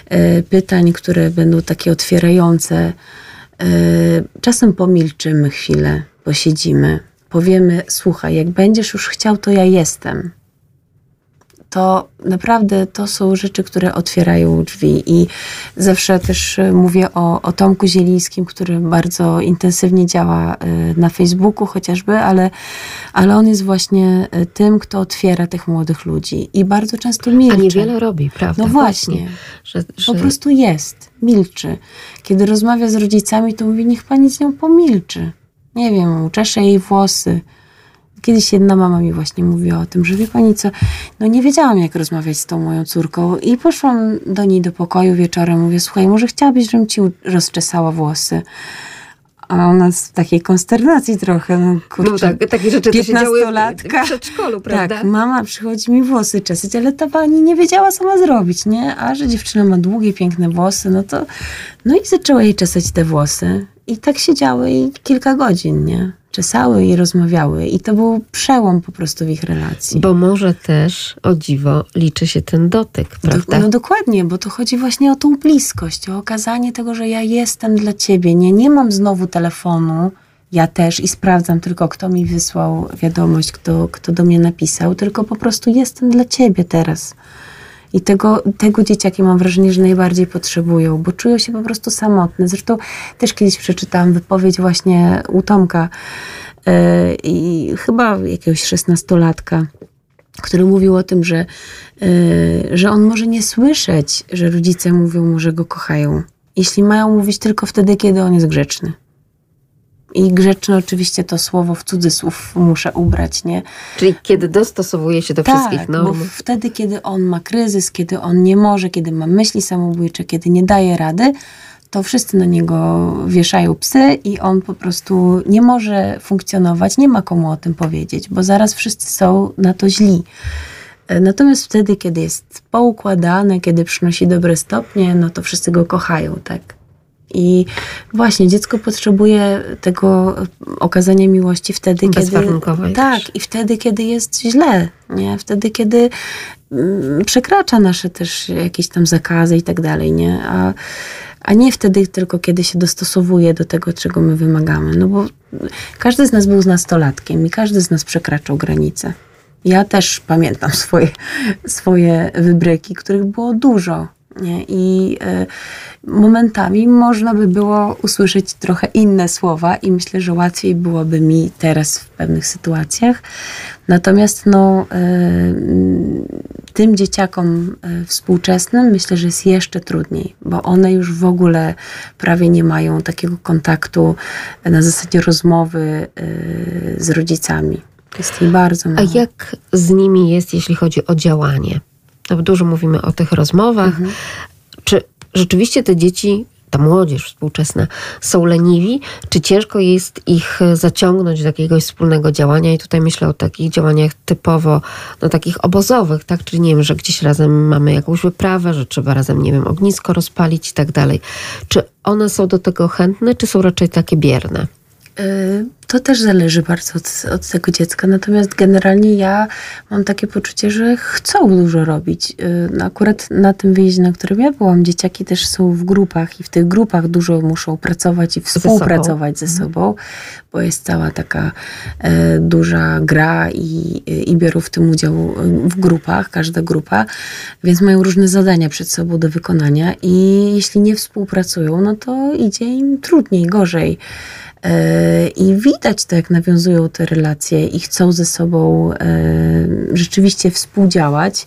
e, pytań, które będą takie otwierające, czasem pomilczymy chwilę, posiedzimy, powiemy: Słuchaj, jak będziesz już chciał, to ja jestem. To naprawdę to są rzeczy, które otwierają drzwi. I zawsze też mówię o, o Tomku Zielińskim, który bardzo intensywnie działa e, na Facebooku chociażby, ale, ale on jest właśnie e, tym, kto otwiera tych młodych ludzi. I bardzo często milczy. A niewiele robi, prawda? No właśnie. Że, że... Po prostu jest milczy. Kiedy rozmawia z rodzicami, to mówi, niech pani z nią pomilczy. Nie wiem, czesze jej włosy. Kiedyś jedna mama mi właśnie mówiła o tym, że wie pani co, no nie wiedziałam jak rozmawiać z tą moją córką i poszłam do niej do pokoju wieczorem, mówię, słuchaj, może chciałabyś, żebym ci rozczesała włosy. A ona z takiej konsternacji trochę, no kurczę. No tak, takie rzeczy to się działy w przedszkolu, prawda? Tak, mama przychodzi mi włosy czesać, ale ta pani nie wiedziała, co ma zrobić, nie? A że dziewczyna ma długie, piękne włosy, no to... No i zaczęła jej czesać te włosy. I tak siedziały i kilka godzin, nie? Czesały i rozmawiały. I to był przełom po prostu w ich relacji. Bo może też, o dziwo, liczy się ten dotyk, prawda? Do, no dokładnie, bo to chodzi właśnie o tą bliskość, o okazanie tego, że ja jestem dla ciebie. Nie, nie mam znowu telefonu, ja też i sprawdzam tylko, kto mi wysłał wiadomość, kto, kto do mnie napisał, tylko po prostu jestem dla ciebie teraz. I tego, tego dzieciaki mam wrażenie, że najbardziej potrzebują, bo czują się po prostu samotne. Zresztą też kiedyś przeczytałam wypowiedź właśnie u Tomka yy, i chyba jakiegoś szesnastolatka, który mówił o tym, że, yy, że on może nie słyszeć, że rodzice mówią mu, że go kochają. Jeśli mają mówić tylko wtedy, kiedy on jest grzeczny. I grzeczne oczywiście to słowo w cudzysłów muszę ubrać, nie? Czyli kiedy dostosowuje się do tak, wszystkich norm. bo wtedy, kiedy on ma kryzys, kiedy on nie może, kiedy ma myśli samobójcze, kiedy nie daje rady, to wszyscy na niego wieszają psy i on po prostu nie może funkcjonować, nie ma komu o tym powiedzieć, bo zaraz wszyscy są na to źli. Natomiast wtedy, kiedy jest poukładane, kiedy przynosi dobre stopnie, no to wszyscy go kochają, tak? I właśnie dziecko potrzebuje tego okazania miłości wtedy, kiedy. Tak, i wtedy, kiedy jest źle, nie? Wtedy, kiedy mm, przekracza nasze też jakieś tam zakazy i tak dalej, nie? A, a nie wtedy tylko, kiedy się dostosowuje do tego, czego my wymagamy. No bo każdy z nas był z nastolatkiem i każdy z nas przekraczał granice. Ja też pamiętam swoje, swoje wybryki, których było dużo? I y, momentami można by było usłyszeć trochę inne słowa i myślę, że łatwiej byłoby mi teraz w pewnych sytuacjach. Natomiast no, y, tym dzieciakom y, współczesnym myślę, że jest jeszcze trudniej, bo one już w ogóle prawie nie mają takiego kontaktu na zasadzie rozmowy z rodzicami. Jest jej bardzo mało. A jak z nimi jest, jeśli chodzi o działanie? No, dużo mówimy o tych rozmowach. Mhm. Czy rzeczywiście te dzieci ta młodzież współczesna są leniwi, czy ciężko jest ich zaciągnąć do jakiegoś wspólnego działania i tutaj myślę o takich działaniach typowo, no takich obozowych, tak, czyli nie wiem, że gdzieś razem mamy jakąś wyprawę, że trzeba razem, nie wiem, ognisko rozpalić i tak dalej. Czy one są do tego chętne, czy są raczej takie bierne? Y, to też zależy bardzo od, od, tego dziecka. Natomiast generalnie ja mam takie poczucie, że chcą dużo robić. Y, no akurat na tym wyjeździe, na którym ja byłam, dzieciaki też są w grupach i w tych grupach dużo muszą pracować i współpracować ze sobą, ze sobą bo jest cała taka e, duża gra i, i biorą w tym udział w grupach, każda grupa, więc mają różne zadania przed sobą do wykonania i jeśli nie współpracują, no to idzie im trudniej, gorzej. E, I widać to, jak nawiązują te relacje i chcą ze sobą e, rzeczywiście współdziałać.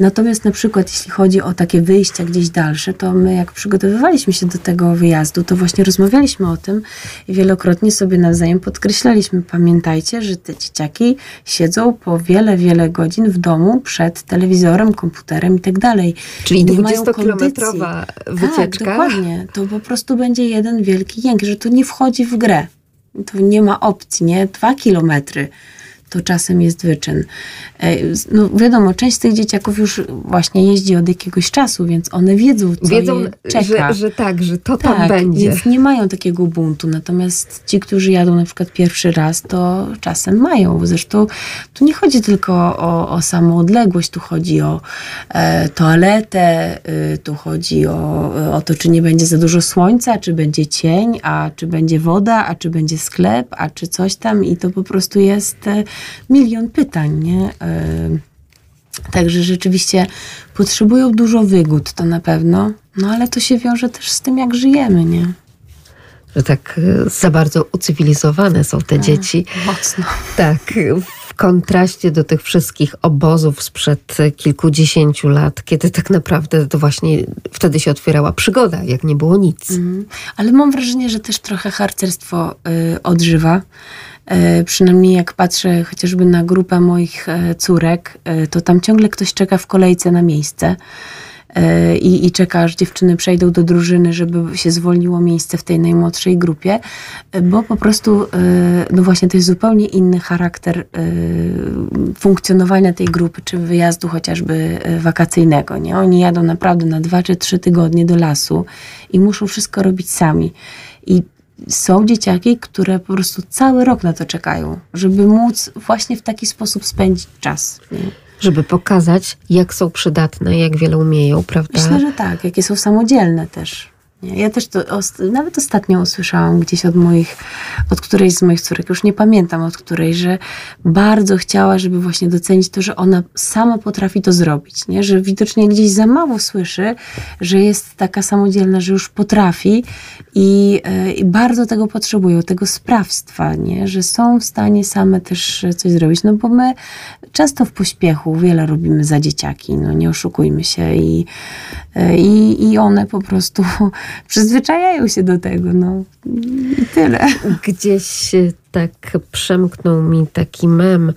Natomiast na przykład jeśli chodzi o takie wyjścia gdzieś dalsze, to my jak przygotowywaliśmy się do tego wyjazdu, to właśnie rozmawialiśmy o tym i wielokrotnie sobie nawzajem podkreślaliśmy. Pamiętajcie, że te dzieciaki siedzą po wiele, wiele godzin w domu przed telewizorem, komputerem i tak dalej. Czyli 20-kilometrowa wycieczka. Tak, dokładnie. To po prostu będzie jeden wielki jęk, że to nie wchodzi w grę. To nie ma opcji, nie? Dwa kilometry to czasem jest wyczyn. E, no wiadomo, część z tych dzieciaków już właśnie jeździ od jakiegoś czasu, więc one wiedzą, co wiedzą, czeka. Że, że tak, że to tak, tam będzie. więc nie mają takiego buntu. Natomiast ci, którzy jadą na przykład pierwszy raz, to czasem mają. Zresztą tu nie chodzi tylko o, o samą odległość, tu chodzi o e, toaletę, y, tu chodzi o, o to, czy nie będzie za dużo słońca, czy będzie cień, a czy będzie woda, a czy będzie sklep, a czy coś tam i to po prostu jest e, milion pytań, nie? Także rzeczywiście potrzebują dużo wygód, to na pewno, no ale to się wiąże też z tym, jak żyjemy, nie? Że tak e, za bardzo ucywilizowane są te dzieci. Mocno. Tak, w kontraście do tych wszystkich obozów sprzed kilkudziesięciu lat, kiedy tak naprawdę to właśnie wtedy się otwierała przygoda, jak nie było nic. Mm. Ale mam wrażenie, że też trochę harcerstwo y, odżywa. E, przynajmniej jak patrzę chociażby na grupę moich e, córek, e, to tam ciągle ktoś czeka w kolejce na miejsce. I, i czeka, aż dziewczyny przejdą do drużyny, żeby się zwolniło miejsce w tej najmłodszej grupie, bo po prostu, no właśnie, to jest zupełnie inny charakter funkcjonowania tej grupy, czy wyjazdu chociażby wakacyjnego. Nie? Oni jadą naprawdę na dwa czy trzy tygodnie do lasu i muszą wszystko robić sami. I są dzieciaki, które po prostu cały rok na to czekają, żeby móc właśnie w taki sposób spędzić czas. Nie? Żeby pokazać, jak są przydatne, jak wiele umieją, prawda? Myślę, że tak, jakie są samodzielne też. Ja też to nawet ostatnio usłyszałam gdzieś od moich, od którejś z moich córek, już nie pamiętam od której, że bardzo chciała, żeby właśnie docenić to, że ona sama potrafi to zrobić, nie? że widocznie gdzieś za mało słyszy, że jest taka samodzielna, że już potrafi i, e, i bardzo tego potrzebują, tego sprawstwa, nie? że są w stanie same też coś zrobić, no bo my często w pośpiechu wiele robimy za dzieciaki, no nie oszukujmy się i, e, i, i one po prostu przyzwyczajają się do tego, no i tyle. Gdzieś tak przemknął mi taki mem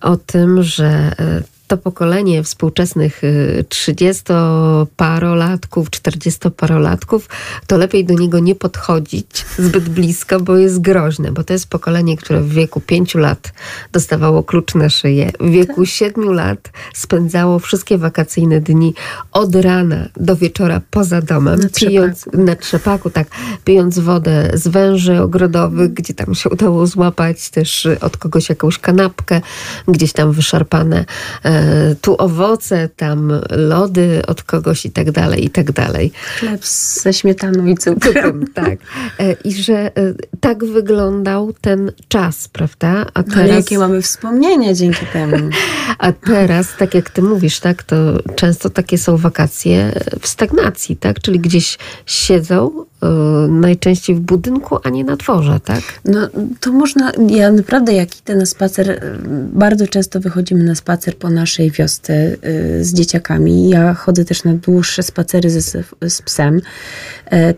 o tym, że e, to pokolenie współczesnych 30-parolatków, y, 40-parolatków, to lepiej do niego nie podchodzić zbyt blisko, bo jest groźne, bo to jest pokolenie, które w wieku 5 lat dostawało klucz na szyję, w wieku 7 tak. lat spędzało wszystkie wakacyjne dni od rana do wieczora poza domem, na pijąc trzepaku. na trzepaku, tak, pijąc wodę z węży ogrodowych, gdzie tam się udało złapać też od kogoś jakąś kanapkę, gdzieś tam wyszarpane e, tu owoce, tam lody od kogoś i tak dalej, i tak dalej. Chleb ze śmietaną i cukrem. tak. E, I że tak wyglądał ten czas, prawda? A teraz... Ale jakie mamy wspomnienia dzięki temu. A teraz, tak jak ty mówisz, tak, to często takie są wakacje w stagnacji, tak? Czyli gdzieś siedzą, najczęściej w budynku, a nie na dworze, tak? No to można, ja naprawdę jak idę na spacer, y, bardzo często wychodzimy na spacer po naszej wiosce y, z dzieciakami. Ja chodzę też na dłuższe spacery z, z psem,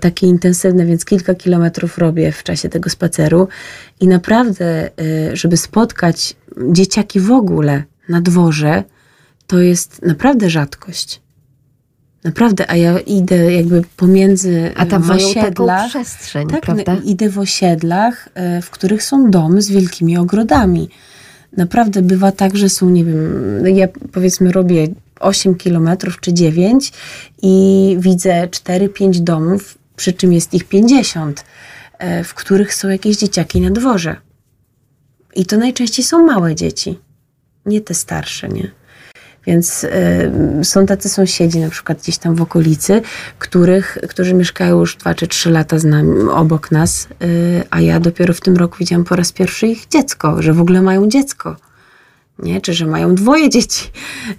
takie intensywne, więc kilka kilometrów robię w czasie tego spaceru i naprawdę, żeby spotkać dzieciaki w ogóle na dworze, to jest naprawdę rzadkość. Naprawdę, a ja idę jakby pomiędzy A tam w osiedlach. przestrzeń, tak, prawda? idę w osiedlach, e, w których są domy z wielkimi ogrodami. Naprawdę bywa tak, że są, nie wiem, no ja powiedzmy robię 8 kilometrów czy 9 i widzę 4-5 domów, przy czym jest ich 50, e, w których są jakieś dzieciaki na dworze. I to najczęściej są małe dzieci, nie te starsze, nie? Więc y, są tacy sąsiedzi, na przykład gdzieś tam w okolicy, których, którzy mieszkają już dwa czy trzy lata z nami, obok nas, y, a ja dopiero w tym roku widziałam po raz pierwszy ich dziecko, że w ogóle mają dziecko. Nie? Czy że mają dwoje dzieci,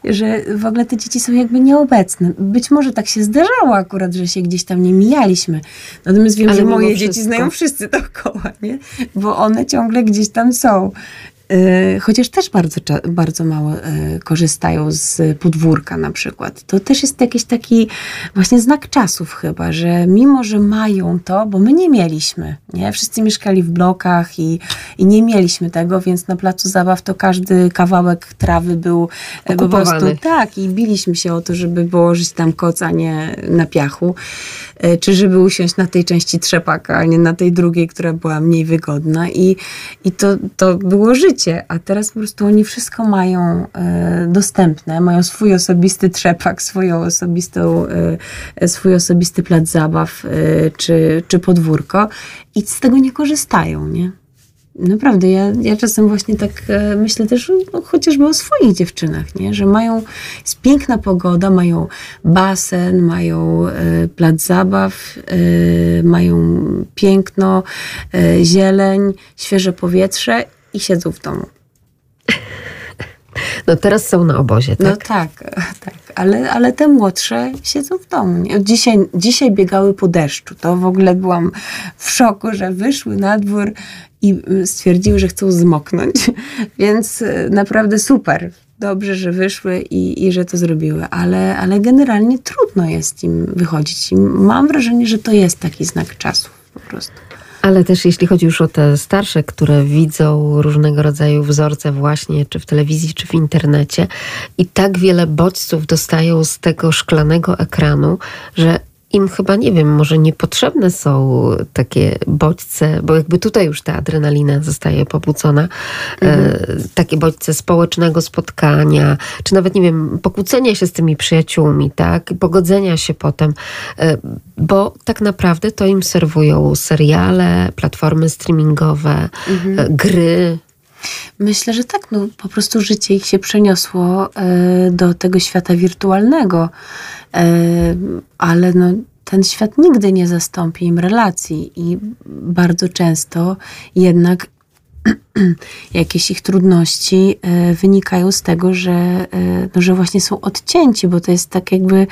że w ogóle te dzieci są jakby nieobecne. Być może tak się zdarzało akurat, że się gdzieś tam nie mijaliśmy. Natomiast wiem, Ale że moje dzieci znają wszyscy dookoła, nie? bo one ciągle gdzieś tam są. Y, chociaż też bardzo, bardzo mało y, korzystają z podwórka na przykład. To też jest jakiś taki właśnie znak czasów chyba, że mimo, że mają to, bo my nie mieliśmy, nie? Wszyscy mieszkali w blokach i, i nie mieliśmy tego, więc na placu zabaw to każdy kawałek trawy był Okupowany. po prostu tak i biliśmy się o to, żeby położyć tam koc, a nie na piachu, czy żeby usiąść na tej części trzepaka, a nie na tej drugiej, która była mniej wygodna i, i to, to było życie a teraz po prostu oni wszystko mają e, dostępne, mają swój osobisty trzepak, swoją osobistą, e, swój osobisty plac zabaw e, czy, czy podwórko i z tego nie korzystają, nie? Naprawdę, ja, ja czasem właśnie tak myślę też no, chociażby o swoich dziewczynach, nie? że mają, jest piękna pogoda, mają basen, mają plac zabaw, mają piękno, e, zieleń, świeże powietrze i siedzą w domu. No teraz są na obozie, tak? No tak, tak. Ale, ale te młodsze siedzą w domu. Dzisiaj, dzisiaj biegały po deszczu. To w ogóle byłam w szoku, że wyszły na dwór i y, stwierdziły, że chcą zmoknąć. Więc y, naprawdę super. Dobrze, że wyszły i, i że to zrobiły, ale, ale generalnie trudno jest im wychodzić. I mam wrażenie, że to jest taki znak czasu po prostu. Ale też jeśli chodzi już o te starsze, które widzą różnego rodzaju wzorce właśnie, czy w telewizji, czy w internecie i tak wiele bodźców dostają z tego szklanego ekranu, że im chyba, nie wiem, może niepotrzebne są takie bodźce, bo jakby tutaj już ta adrenalina zostaje pobudzona, e, mhm. takie bodźce społecznego spotkania, czy nawet, nie wiem, pokłócenia się z tymi przyjaciółmi, tak, pogodzenia się potem, e, bo tak naprawdę to im serwują seriale, platformy streamingowe, mhm. e, gry, Myślę, że tak. No, po prostu życie ich się przeniosło e, do tego świata wirtualnego. E, ale no, ten świat nigdy nie zastąpi im relacji i bardzo często jednak jakieś ich trudności e, wynikają z tego, że, e, no, że właśnie są odcięci, bo to jest tak jakby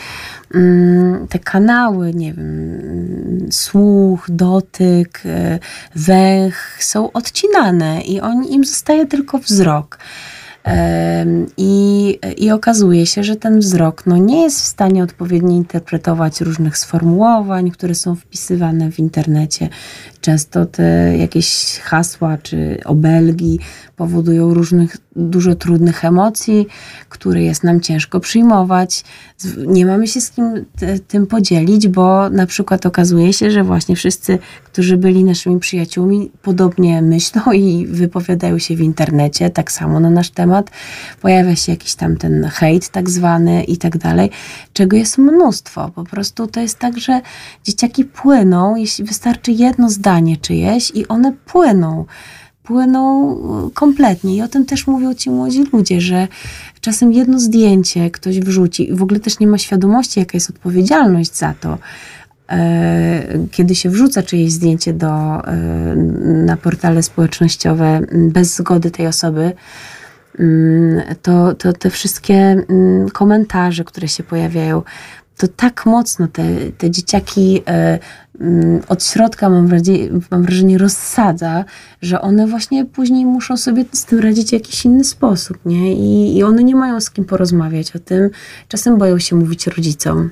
mm, te kanały, nie wiem, słuch, dotyk, e, węch są odcinane i on, im zostaje tylko wzrok. I, I okazuje się, że ten wzrok no, nie jest w stanie odpowiednio interpretować różnych sformułowań, które są wpisywane w internecie. Często te jakieś hasła czy obelgi powodują różnych, dużo trudnych emocji, które jest nam ciężko przyjmować. Nie mamy się z kim tym podzielić, bo na przykład okazuje się, że właśnie wszyscy, którzy byli naszymi przyjaciółmi, podobnie myślą i wypowiadają się w internecie, tak samo na nasz temat. Pojawia się jakiś tam ten hejt tak zwany i tak dalej, czego jest mnóstwo. Po prostu to jest tak, że dzieciaki płyną, jeśli wystarczy jedno zdanie czyjeś i one płyną płyną kompletnie. I o tym też mówią ci młodzi ludzie, że czasem jedno zdjęcie ktoś wrzuci i w ogóle też nie ma świadomości, jaka jest odpowiedzialność za to. E, kiedy się wrzuca czyjeś zdjęcie do, e, na portale społecznościowe bez zgody tej osoby, to, to te wszystkie komentarze, które się pojawiają, to tak mocno te, te dzieciaki e, mm, od środka, mam wrażenie, mam wrażenie, rozsadza, że one właśnie później muszą sobie z tym radzić w jakiś inny sposób, nie? I, I one nie mają z kim porozmawiać o tym. Czasem boją się mówić rodzicom.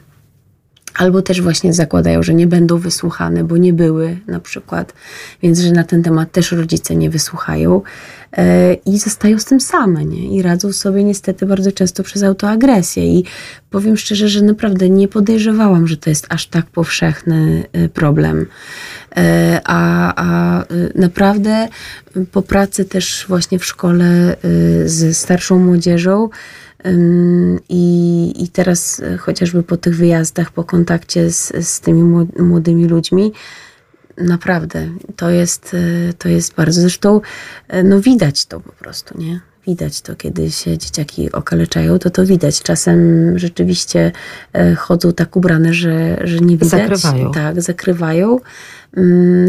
Albo też właśnie zakładają, że nie będą wysłuchane, bo nie były na przykład, więc że na ten temat też rodzice nie wysłuchają e, i zostają z tym same, nie? I radzą sobie niestety bardzo często przez autoagresję. I powiem szczerze, że naprawdę nie podejrzewałam, że to jest aż tak powszechny e, problem. E, a, a naprawdę po pracy też właśnie w szkole z starszą młodzieżą, i, I teraz e, chociażby po tych wyjazdach, po kontakcie z, z tymi młodymi ludźmi, naprawdę to jest, e, to jest bardzo. Zresztą e, no widać to po prostu, nie? Widać to, kiedy się dzieciaki okaleczają, to to widać. Czasem rzeczywiście chodzą tak ubrane, że, że nie widać. Zakrywają. Tak, zakrywają.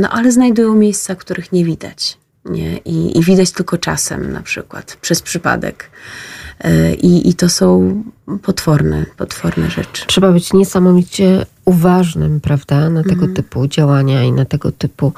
No ale znajdują miejsca, których nie widać. Nie? I, I widać tylko czasem na przykład, przez przypadek. I, I to są potworne, potworne rzeczy. Trzeba być niesamowicie uważnym, prawda, na tego mhm. typu działania i na tego typu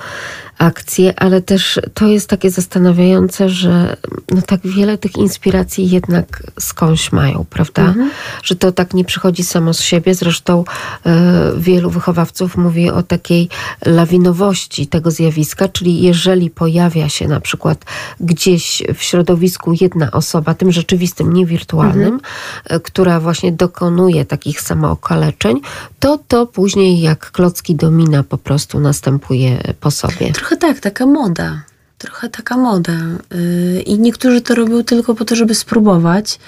akcje, ale też to jest takie zastanawiające, że no tak wiele tych inspiracji jednak skądś mają, prawda? Mhm. Że to tak nie przychodzi samo z siebie. Zresztą e, wielu wychowawców mówi o takiej lawinowości tego zjawiska, czyli jeżeli pojawia się na przykład gdzieś w środowisku jedna osoba, tym rzeczywistym, niewirtualnym, mhm. E, która właśnie dokonuje takich samookaleczeń, to to później jak klocki domina po prostu następuje po sobie. Trochę tak, taka moda. Trochę taka moda. Y, I niektórzy to robią tylko po to, żeby spróbować,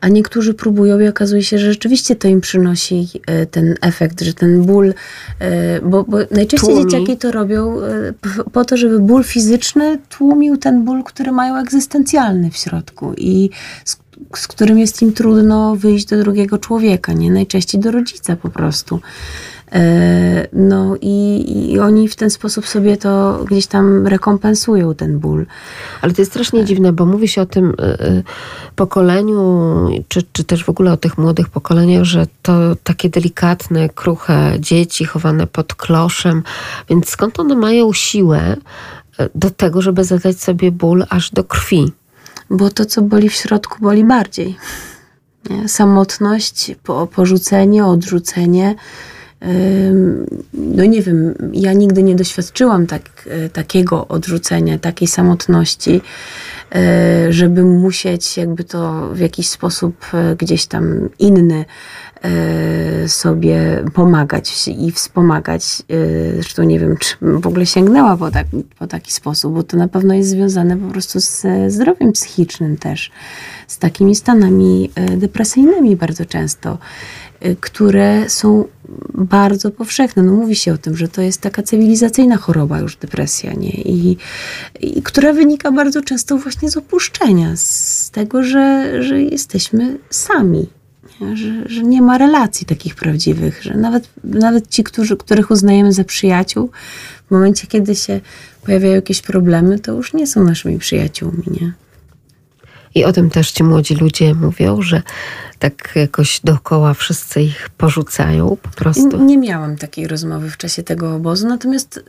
a niektórzy próbują i okazuje się, że rzeczywiście to im przynosi y, ten efekt, że ten ból, y, bo, bo najczęściej Tłumi. dzieciaki to robią po to, żeby ból fizyczny tłumił ten ból, który mają egzystencjalny w środku i z, którym jest im trudno wyjść do drugiego człowieka, nie? Najczęściej do rodzica po prostu. E, no i, i, oni w ten sposób sobie to gdzieś tam rekompensują ten ból. Ale to jest strasznie tak. dziwne, bo mówi się o tym e, e, pokoleniu, czy, czy też w ogóle o tych młodych pokoleniach, że to takie delikatne, kruche dzieci chowane pod kloszem, więc skąd one mają siłę do tego, żeby zadać sobie ból aż do krwi? Bo to, co boli w środku, boli bardziej. Nie? Samotność, po, porzucenie, odrzucenie no nie wiem, ja nigdy nie doświadczyłam tak, e, takiego odrzucenia, takiej samotności, e, żeby musieć jakby to w jakiś sposób e, gdzieś tam inny sobie pomagać i wspomagać. Zresztą nie wiem, czy w ogóle sięgnęła po, tak, po taki sposób, bo to na pewno jest związane po prostu ze zdrowiem psychicznym też, z takimi stanami depresyjnymi bardzo często. Które są bardzo powszechne. No mówi się o tym, że to jest taka cywilizacyjna choroba już depresja, nie? I, i która wynika bardzo często właśnie z opuszczenia, z tego, że, że jesteśmy sami. Nie? Że, że nie ma relacji takich prawdziwych, że nawet, nawet ci, którzy, których uznajemy za przyjaciół, w momencie, kiedy się pojawiają jakieś problemy, to już nie są naszymi przyjaciółmi, nie? I o tym też ci młodzi ludzie mówią, że tak jakoś dookoła wszyscy ich porzucają po prostu. Nie miałam takiej rozmowy w czasie tego obozu, natomiast y,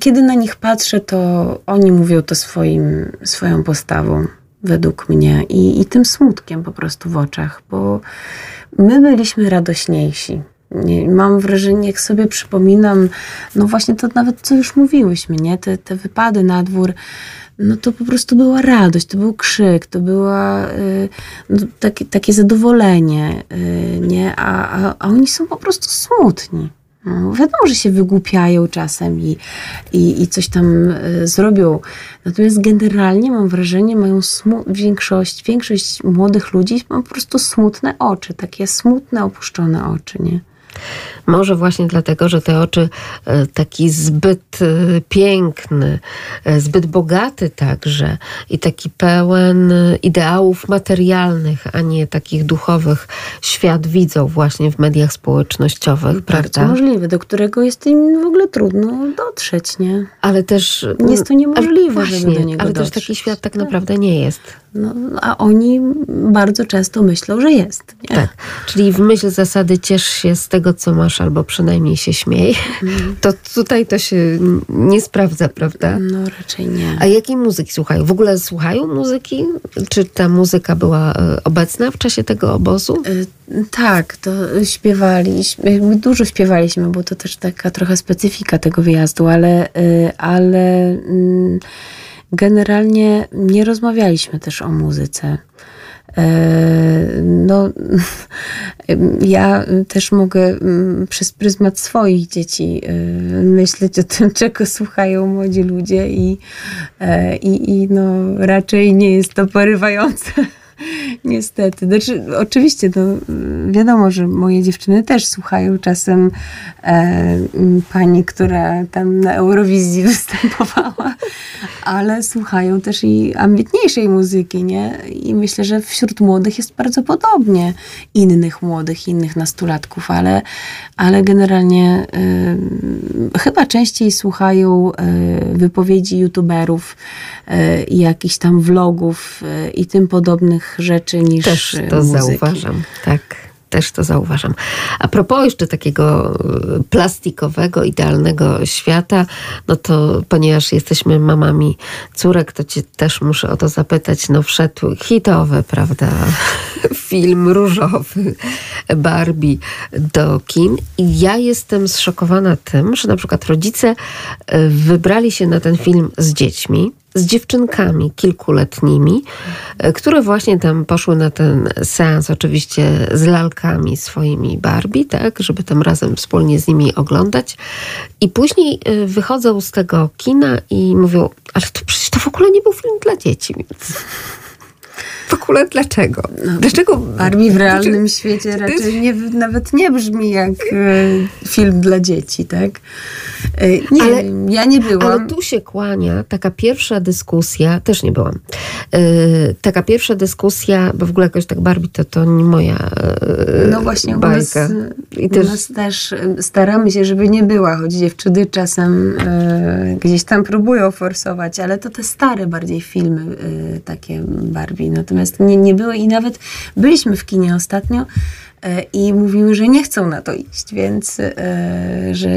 kiedy na nich patrzę, to oni mówią to swoim, swoją postawą, według mnie, i, i tym smutkiem po prostu w oczach, bo my byliśmy radośniejsi. Nie, mam wrażenie, jak sobie przypominam, no właśnie to nawet co już mówiłyśmy, nie? Te, te wypady na dwór, no to po prostu była radość, to był krzyk, to była y, no, takie, takie zadowolenie, y, nie? A, a, a oni są po prostu smutni. No, wiadomo, że się wygłupiają czasem i, i, i coś tam y, zrobią. Natomiast generalnie mam wrażenie, mają większość, większość młodych ludzi ma po prostu smutne oczy, takie smutne, opuszczone oczy, nie? Może właśnie dlatego, że te oczy e, taki zbyt e, piękny, e, zbyt bogaty także i taki pełen ideałów materialnych, a nie takich duchowych świat widzą właśnie w mediach społecznościowych, Bardzo prawda? możliwe, do którego jest im w ogóle trudno dotrzeć, nie? Ale też... Jest to niemożliwe, ale żeby właśnie, do niego Ale też dotrzeć. taki świat tak naprawdę nie jest. No, a oni bardzo często myślą, że jest. Nie? Tak, czyli w myśl zasady ciesz się z tego, co masz, albo przynajmniej się śmiej, to tutaj to się nie sprawdza, prawda? No raczej nie. A jakiej muzyki słuchają? W ogóle słuchają muzyki? Czy ta muzyka była e, obecna w czasie tego obozu? Y, Tak, to śpiewali, jakby dużo śpiewaliśmy, bo to też taka trochę specyfika tego wyjazdu, ale, y, ale mm, generalnie nie rozmawialiśmy też o muzyce. E, No, ja też mogę mm, przez pryzmat swoich dzieci y, myśleć o tym, czego słuchają młodzi ludzie i, e, i, i no, raczej nie jest to porywające. Niestety. Znaczy, oczywiście, no, wiadomo, że moje dziewczyny też słuchają czasem e, pani, która tam na Eurowizji występowała, ale słuchają też i ambitniejszej muzyki, nie? I myślę, że wśród młodych jest bardzo podobnie. Innych młodych, innych nastolatków, ale, ale generalnie y, chyba częściej słuchają y, wypowiedzi youtuberów i jakichś tam vlogów y, i tym podobnych rzeczy niż Też y, to muzyki. zauważam, tak. Też to zauważam. A propos jeszcze takiego e, plastikowego, idealnego świata, no to ponieważ jesteśmy mamami córek, to cię też muszę o to zapytać. No wszedł hitowy, prawda, film różowy Barbie do kin i ja jestem zszokowana tym, że na przykład rodzice e, wybrali się na ten film z dziećmi, z dziewczynkami kilkuletnimi, e, które właśnie tam poszły na ten seans, oczywiście z lalkami swoimi Barbie, tak, żeby tam razem wspólnie z nimi oglądać. I później e, wychodzą z tego kina i mówią, ale to przecież to w ogóle nie był film dla dzieci, więc w ogóle dlaczego? Dlaczego Barbie w realnym świecie raczej nie, nawet nie brzmi jak e, film dla dzieci, tak? E, nie Ale- ja nie byłam. Ale tu się kłania taka pierwsza dyskusja, też nie byłam, yy, taka pierwsza dyskusja, bo w ogóle jakoś tak Barbie to, to nie moja No właśnie, u nas, bajka. I u też, nas też e, staramy się, żeby nie była, choć dziewczyny czasem e, gdzieś tam próbują forsować, ale to te stare bardziej filmy, e, takie Barbie. Natomiast nie, nie były i nawet byliśmy w kinie ostatnio e, i mówiły, że nie chcą na to iść, więc e, że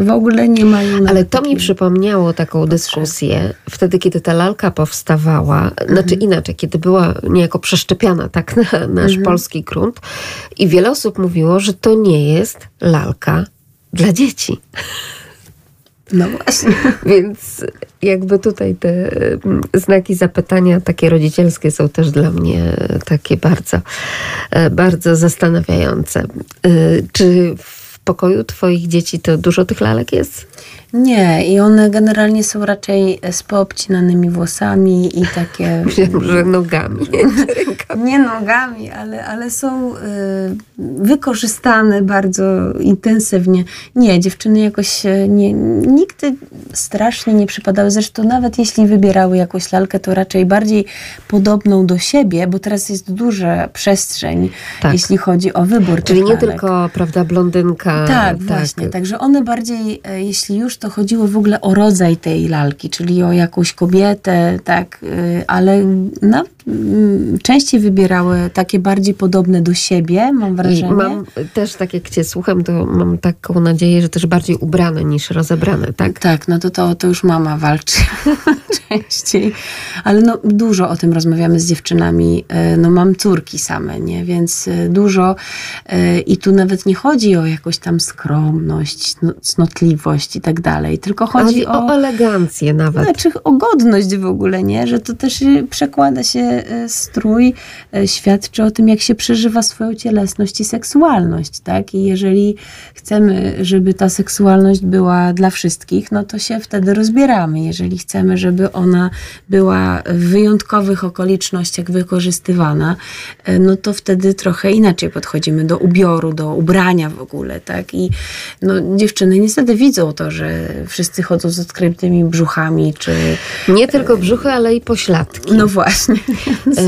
w ogóle nie mają ale to mi przypomniało taką dyskusję, wtedy kiedy ta lalka powstawała, znaczy inaczej, kiedy była niejako przeszczepiana tak na nasz polski grunt i wiele osób mówiło, że to nie jest lalka dla dzieci. No właśnie. Więc jakby tutaj te mm, znaki zapytania takie rodzicielskie są też dla mnie takie bardzo, e, bardzo zastanawiające. E, Czy w pokoju twoich dzieci to dużo tych lalek jest? Nie, i one generalnie są raczej z poobcinanymi włosami i takie... Myślałam, że nogami, nie nogami, ale, ale są y, wykorzystane bardzo intensywnie. Nie, dziewczyny jakoś e, nie, nigdy strasznie nie przypadały. Zresztą nawet jeśli wybierały jakąś lalkę, to raczej bardziej podobną do siebie, bo teraz jest duża przestrzeń, Tak. jeśli chodzi o wybór Czyli nie lalek. tylko, prawda, blondynka. Tak, właśnie. Także one bardziej, e, jeśli już, to chodziło w ogóle o rodzaj tej lalki, czyli o jakąś kobietę, tak, e, ale na, częściej wybierały takie bardziej podobne do siebie, mam I wrażenie. mam też, tak jak cię słucham, to mam taką nadzieję, że też bardziej ubrane niż rozebrane, tak? Tak, no to, to, to już mama walczy częściej. Ale no, dużo o tym rozmawiamy z dziewczynami. E, No mam córki same, nie? Więc e, dużo e, i tu nawet nie chodzi o jakąś tam skromność, cno- cnotliwość i tak dalej, tylko chodzi Chodzi o elegancję nawet. Znaczy o godność w ogóle, nie? Że to też y, przekłada się strój e, świadczy o tym, jak się przeżywa swoją cielesność i seksualność, tak? I jeżeli chcemy, żeby ta seksualność była dla wszystkich, no to się wtedy rozbieramy. Jeżeli chcemy, żeby ona była w wyjątkowych okolicznościach wykorzystywana, no to wtedy trochę inaczej podchodzimy do ubioru, do ubrania w ogóle, tak? I no, dziewczyny niestety widzą to, że wszyscy chodzą z odkrytymi brzuchami, czy... Nie tylko brzuchy, ale i pośladki. No właśnie. E,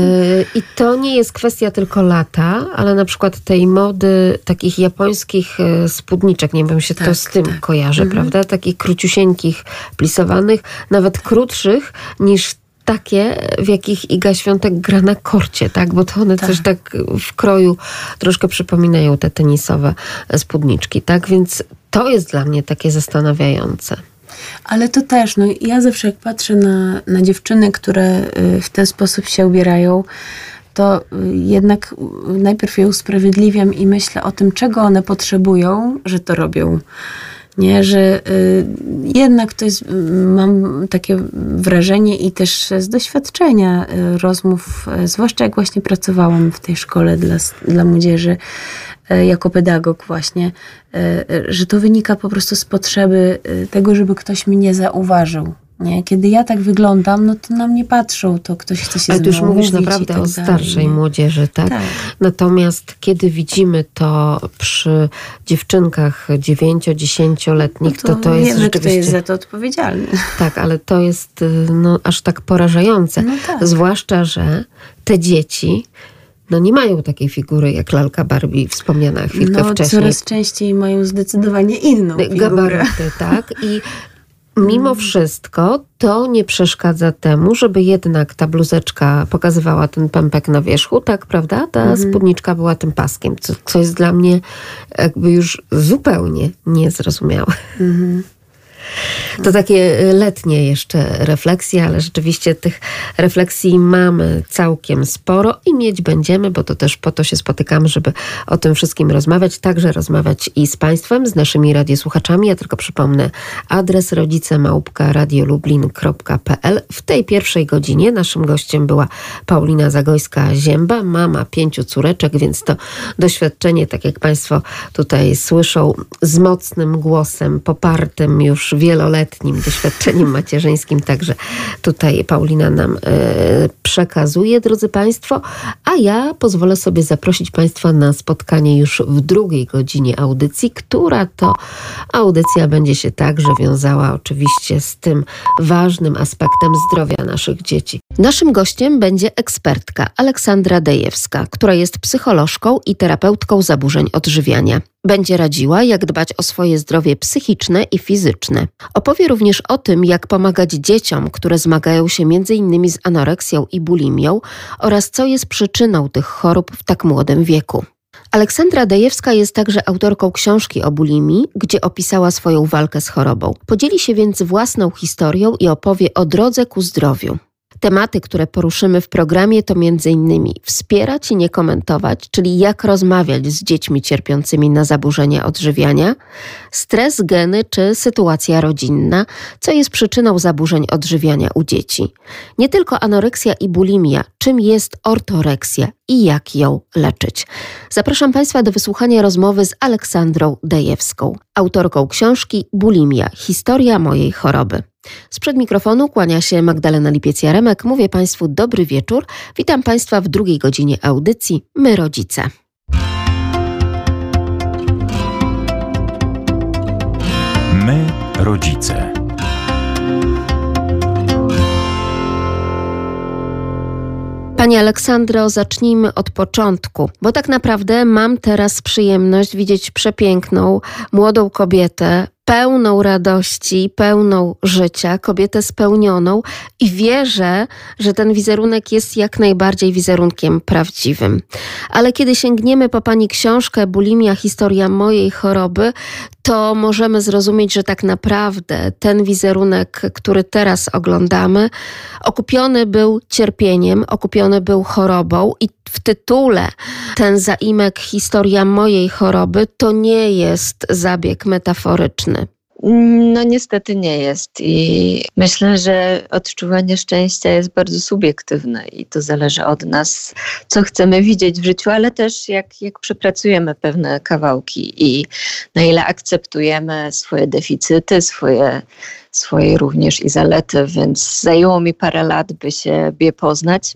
I to nie jest kwestia tylko lata, ale na przykład tej mody takich japońskich e, spódniczek, nie wiem, się tak, to z tym tak. kojarzy, mhm. prawda? Takich króciusieńkich, plisowanych, nawet krótszych niż takie, w jakich Iga Świątek gra na korcie, tak? Bo to one tak. coś tak w kroju troszkę przypominają te tenisowe spódniczki, tak? Więc to jest dla mnie takie zastanawiające. Ale to też, no ja zawsze jak patrzę na, na dziewczyny, które y, w ten sposób się ubierają, to y, jednak najpierw je usprawiedliwiam i myślę o tym, czego one potrzebują, że to robią nie, że y, jednak to jest, mam takie wrażenie i też z doświadczenia y, rozmów, y, zwłaszcza jak właśnie pracowałam w tej szkole dla, dla młodzieży, jako pedagog właśnie, że to wynika po prostu z potrzeby tego, żeby ktoś mnie zauważył. Nie? Kiedy ja tak wyglądam, no to na mnie patrzą, to ktoś chce się Ale już mówisz naprawdę tak o starszej dalej. młodzieży, tak? tak? Natomiast kiedy widzimy to przy dziewczynkach 9-10-letnich, no to, to, to jest wiemy, rzeczywiście... kto jest za to odpowiedzialny. Tak, ale to jest no, aż tak porażające. No tak. Zwłaszcza, że te dzieci no nie mają takiej figury jak lalka Barbie wspomniana chwilkę no, wcześniej. coraz częściej mają zdecydowanie inną figurę. Gabaryty, tak? I mimo wszystko to nie przeszkadza temu, żeby jednak ta bluzeczka pokazywała ten pępek na wierzchu, tak, prawda? Ta mhm. spódniczka była tym paskiem, co, co jest dla mnie jakby już zupełnie niezrozumiałe. Mhm. To takie letnie jeszcze refleksje, ale rzeczywiście tych refleksji mamy całkiem sporo i mieć będziemy, bo to też po to się spotykamy, żeby o tym wszystkim rozmawiać, także rozmawiać i z Państwem, z naszymi radiosłuchaczami. Ja tylko przypomnę adres rodzicemałpka radiolublin.pl. W tej pierwszej godzinie naszym gościem była Paulina Zagojska-Zięba, mama pięciu córeczek, więc to doświadczenie, tak jak Państwo tutaj słyszą, z mocnym głosem, popartym już wieloletnim doświadczeniem macierzyńskim, także tutaj Paulina nam e, przekazuje, drodzy Państwo, a ja pozwolę sobie zaprosić Państwa na spotkanie już w drugiej godzinie audycji, która to audycja będzie się także wiązała oczywiście z tym ważnym aspektem zdrowia naszych dzieci. Naszym gościem będzie ekspertka Aleksandra Dejewska, która jest psycholożką i terapeutką zaburzeń odżywiania. Będzie radziła, jak dbać o swoje zdrowie psychiczne i fizyczne. Opowie również o tym, jak pomagać dzieciom, które zmagają się m.in. z anoreksją i bulimią oraz co jest przyczyną tych chorób w tak młodym wieku. Aleksandra Dejewska jest także autorką książki o bulimii, gdzie opisała swoją walkę z chorobą. Podzieli się więc własną historią i opowie o drodze ku zdrowiu. Tematy, które poruszymy w programie to m.in. wspierać i nie komentować, czyli jak rozmawiać z dziećmi cierpiącymi na zaburzenia odżywiania, stres, geny czy sytuacja rodzinna, co jest przyczyną zaburzeń odżywiania u dzieci. Nie tylko anoreksja i bulimia, czym jest ortoreksja i jak ją leczyć. Zapraszam Państwa do wysłuchania rozmowy z Aleksandrą Dejewską, autorką książki Bulimia historia mojej choroby. Sprzed mikrofonu kłania się Magdalena Lipiec-Jaremek. Mówię Państwu dobry wieczór. Witam Państwa w drugiej godzinie audycji My Rodzice. My Rodzice. Pani Aleksandro, zacznijmy od początku, bo tak naprawdę mam teraz przyjemność widzieć przepiękną, młodą kobietę, pełną radości, pełną życia, kobietę spełnioną i wierzę, że ten wizerunek jest jak najbardziej wizerunkiem prawdziwym. Ale kiedy sięgniemy po pani książkę Bulimia historia mojej choroby, to możemy zrozumieć, że tak naprawdę ten wizerunek, który teraz oglądamy, okupiony był cierpieniem, okupiony był chorobą i w tytule ten zaimek historia mojej choroby to nie jest zabieg metaforyczny. No niestety nie jest i myślę, że odczuwanie szczęścia jest bardzo subiektywne i to zależy od nas, co chcemy widzieć w życiu, ale też jak, jak przepracujemy pewne kawałki i na ile akceptujemy swoje deficyty, swoje swoje również i zalety, więc zajęło mi parę lat, by siebie poznać,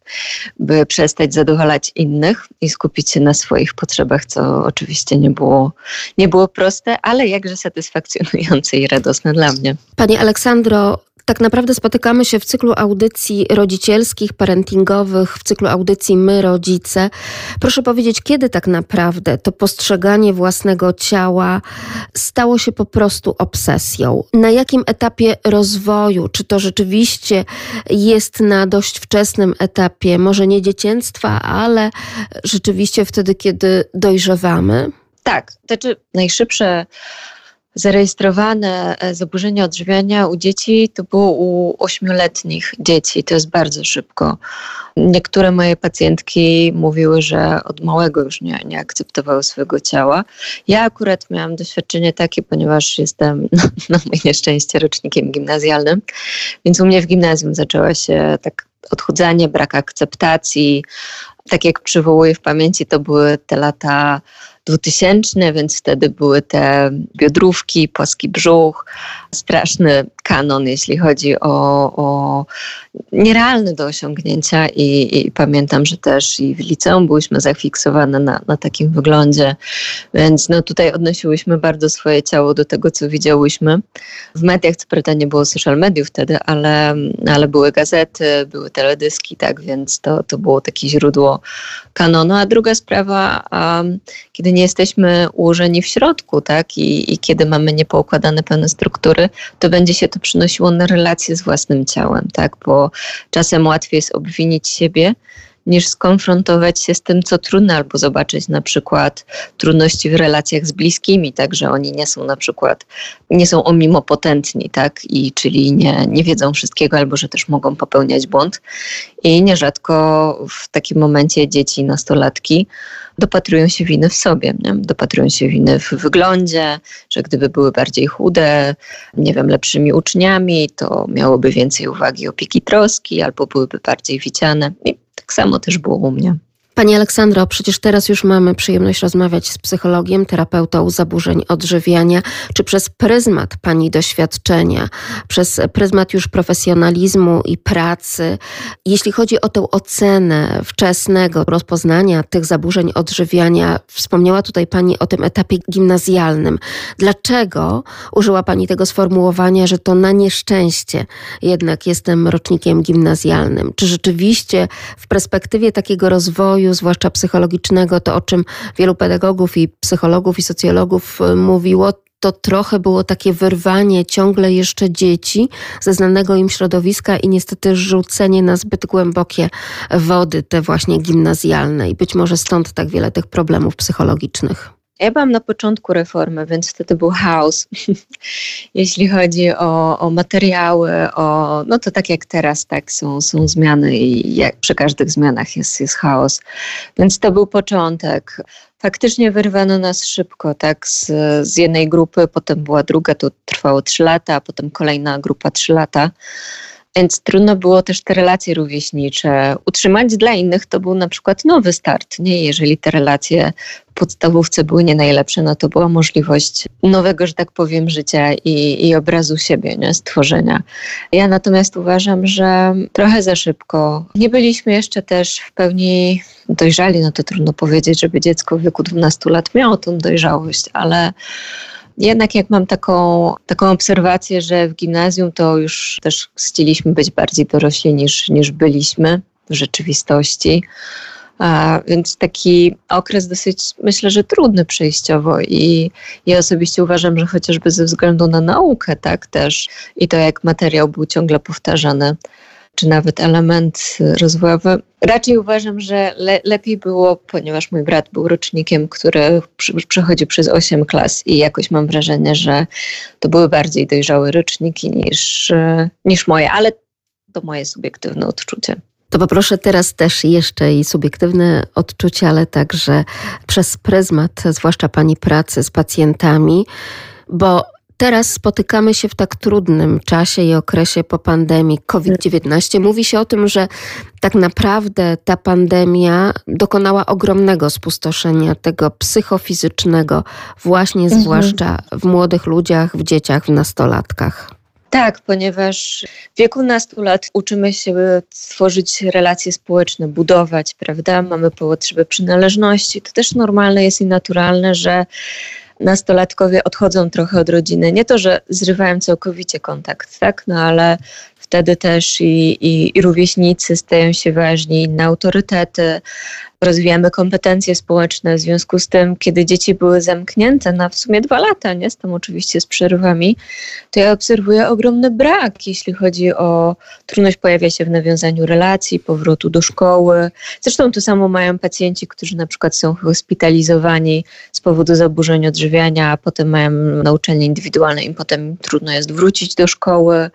by przestać zadowalać innych i skupić się na swoich potrzebach, co oczywiście nie było, nie było proste, ale jakże satysfakcjonujące i radosne dla mnie. Pani Aleksandro, tak naprawdę spotykamy się w cyklu audycji rodzicielskich, parentingowych, w cyklu audycji My Rodzice. Proszę powiedzieć, kiedy tak naprawdę to postrzeganie własnego ciała stało się po prostu obsesją? Na jakim etapie rozwoju? Czy to rzeczywiście jest na dość wczesnym etapie, może nie dzieciństwa, ale rzeczywiście wtedy, kiedy dojrzewamy? Tak, znaczy najszybsze zarejestrowane e, zaburzenia odżywiania u dzieci to było u ośmioletnich dzieci. To jest bardzo szybko. Niektóre moje pacjentki mówiły, że od małego już nie, nie akceptowały swojego ciała. Ja akurat miałam doświadczenie takie, ponieważ jestem na, na moje nieszczęście rocznikiem gimnazjalnym, więc u mnie w gimnazjum zaczęła się tak odchudzanie, brak akceptacji. Tak jak przywołuję w pamięci, to były te lata 2000, więc wtedy były te biodrówki, płaski brzuch, straszny kanon, jeśli chodzi o, o nierealny do osiągnięcia I, i, pamiętam, że też i w liceum byłyśmy zafiksowane na, na takim wyglądzie, więc no tutaj odnosiłyśmy bardzo swoje ciało do tego, co widziałyśmy. W mediach, co prawda nie było social mediów wtedy, ale, ale były gazety, były teledyski, tak, więc to, to było takie źródło kanonu. A druga sprawa, um, kiedy nie jesteśmy ułożeni w środku, tak, i, i kiedy mamy niepoukładane pewne struktury, to będzie się to przynosiło na relacje z własnym ciałem, tak, bo czasem łatwiej jest obwinić siebie, niż skonfrontować się z tym, co trudne, albo zobaczyć na przykład trudności w relacjach z bliskimi, tak, że oni nie są na przykład, nie są omimopotentni, tak, i czyli nie, nie wiedzą wszystkiego, albo że też mogą popełniać błąd. I nierzadko w takim momencie dzieci, nastolatki dopatrują się winy w sobie, nie? dopatrują się winy w wyglądzie, że gdyby były bardziej chude, nie wiem, lepszymi uczniami, to miałoby więcej uwagi, opieki, troski, albo byłyby bardziej widziane. I tak samo też było u mnie. Pani Aleksandro, przecież teraz już mamy przyjemność rozmawiać z psychologiem, terapeutą zaburzeń odżywiania. Czy przez pryzmat Pani doświadczenia, przez pryzmat już profesjonalizmu i pracy, jeśli chodzi o tę ocenę wczesnego rozpoznania tych zaburzeń odżywiania, wspomniała tutaj Pani o tym etapie gimnazjalnym. Dlaczego użyła Pani tego sformułowania, że to na nieszczęście jednak jestem rocznikiem gimnazjalnym? Czy rzeczywiście w perspektywie takiego rozwoju, rozwoju, zwłaszcza psychologicznego, to o czym wielu pedagogów i psychologów i socjologów y, mówiło, to trochę było takie wyrwanie ciągle jeszcze dzieci ze znanego im środowiska i niestety rzucenie na zbyt głębokie wody, te właśnie gimnazjalne. I być może stąd tak wiele tych problemów psychologicznych. Ja byłam na początku reformy, więc wtedy był chaos, jeśli chodzi o, o, materiały, o, no to tak jak teraz, tak są, są zmiany i jak przy każdych zmianach jest, jest chaos. Więc to był początek. Faktycznie wyrwano nas szybko, tak, z, z jednej grupy, potem była druga, to trwało trzy lata, a potem kolejna grupa trzy lata. Więc trudno było też te relacje rówieśnicze utrzymać. Dla innych to był na przykład nowy start. Nie? Jeżeli te relacje w podstawówce były nie najlepsze, no to była możliwość nowego, że tak powiem, życia i, i obrazu siebie, nie? stworzenia. Ja natomiast uważam, że trochę za szybko. Nie byliśmy jeszcze też w pełni dojrzali, no to trudno powiedzieć, żeby dziecko w wieku 12 lat miało tą dojrzałość, ale jednak jak mam taką, taką obserwację, że w gimnazjum to już też chcieliśmy być bardziej dorośli niż, niż byliśmy w rzeczywistości. A, więc taki okres dosyć, myślę, że trudny przejściowo i ja osobiście uważam, że chociażby ze względu na naukę, tak też i to jak materiał był ciągle powtarzany, czy nawet element rozwojowy. Raczej uważam, że le lepiej było, ponieważ mój brat był rocznikiem, który przechodził przez 8 klas i jakoś mam wrażenie, że to były bardziej dojrzałe roczniki niż, niż moje, ale to moje subiektywne odczucie. To poproszę teraz też jeszcze i subiektywne odczucie, ale także przez pryzmat, zwłaszcza Pani pracy z pacjentami, bo teraz spotykamy się w tak trudnym czasie i okresie po pandemii COVID-19. Mówi się o tym, że tak naprawdę ta pandemia dokonała ogromnego spustoszenia tego psychofizycznego, właśnie mhm. zwłaszcza w młodych ludziach, w dzieciach, w nastolatkach. Tak, ponieważ w wieku nastu lat uczymy się tworzyć relacje społeczne, budować, prawda? Mamy potrzeby przynależności. To też normalne jest i naturalne, że nastolatkowie odchodzą trochę od rodziny. Nie to, że zrywają całkowicie kontakt, tak? No ale wtedy też i, i, i rówieśnicy stają się ważni, inne autorytety, rozwijamy kompetencje społeczne. W związku z tym, kiedy dzieci były zamknięte na w sumie dwa lata, nie, z tym oczywiście z przerwami, to ja obserwuję ogromny brak, jeśli chodzi o trudność pojawia się w nawiązaniu relacji, powrotu do szkoły. Zresztą to samo mają pacjenci, którzy na przykład są hospitalizowani z powodu zaburzeń odżywiania, a potem mają nauczanie indywidualne i potem trudno jest wrócić do szkoły.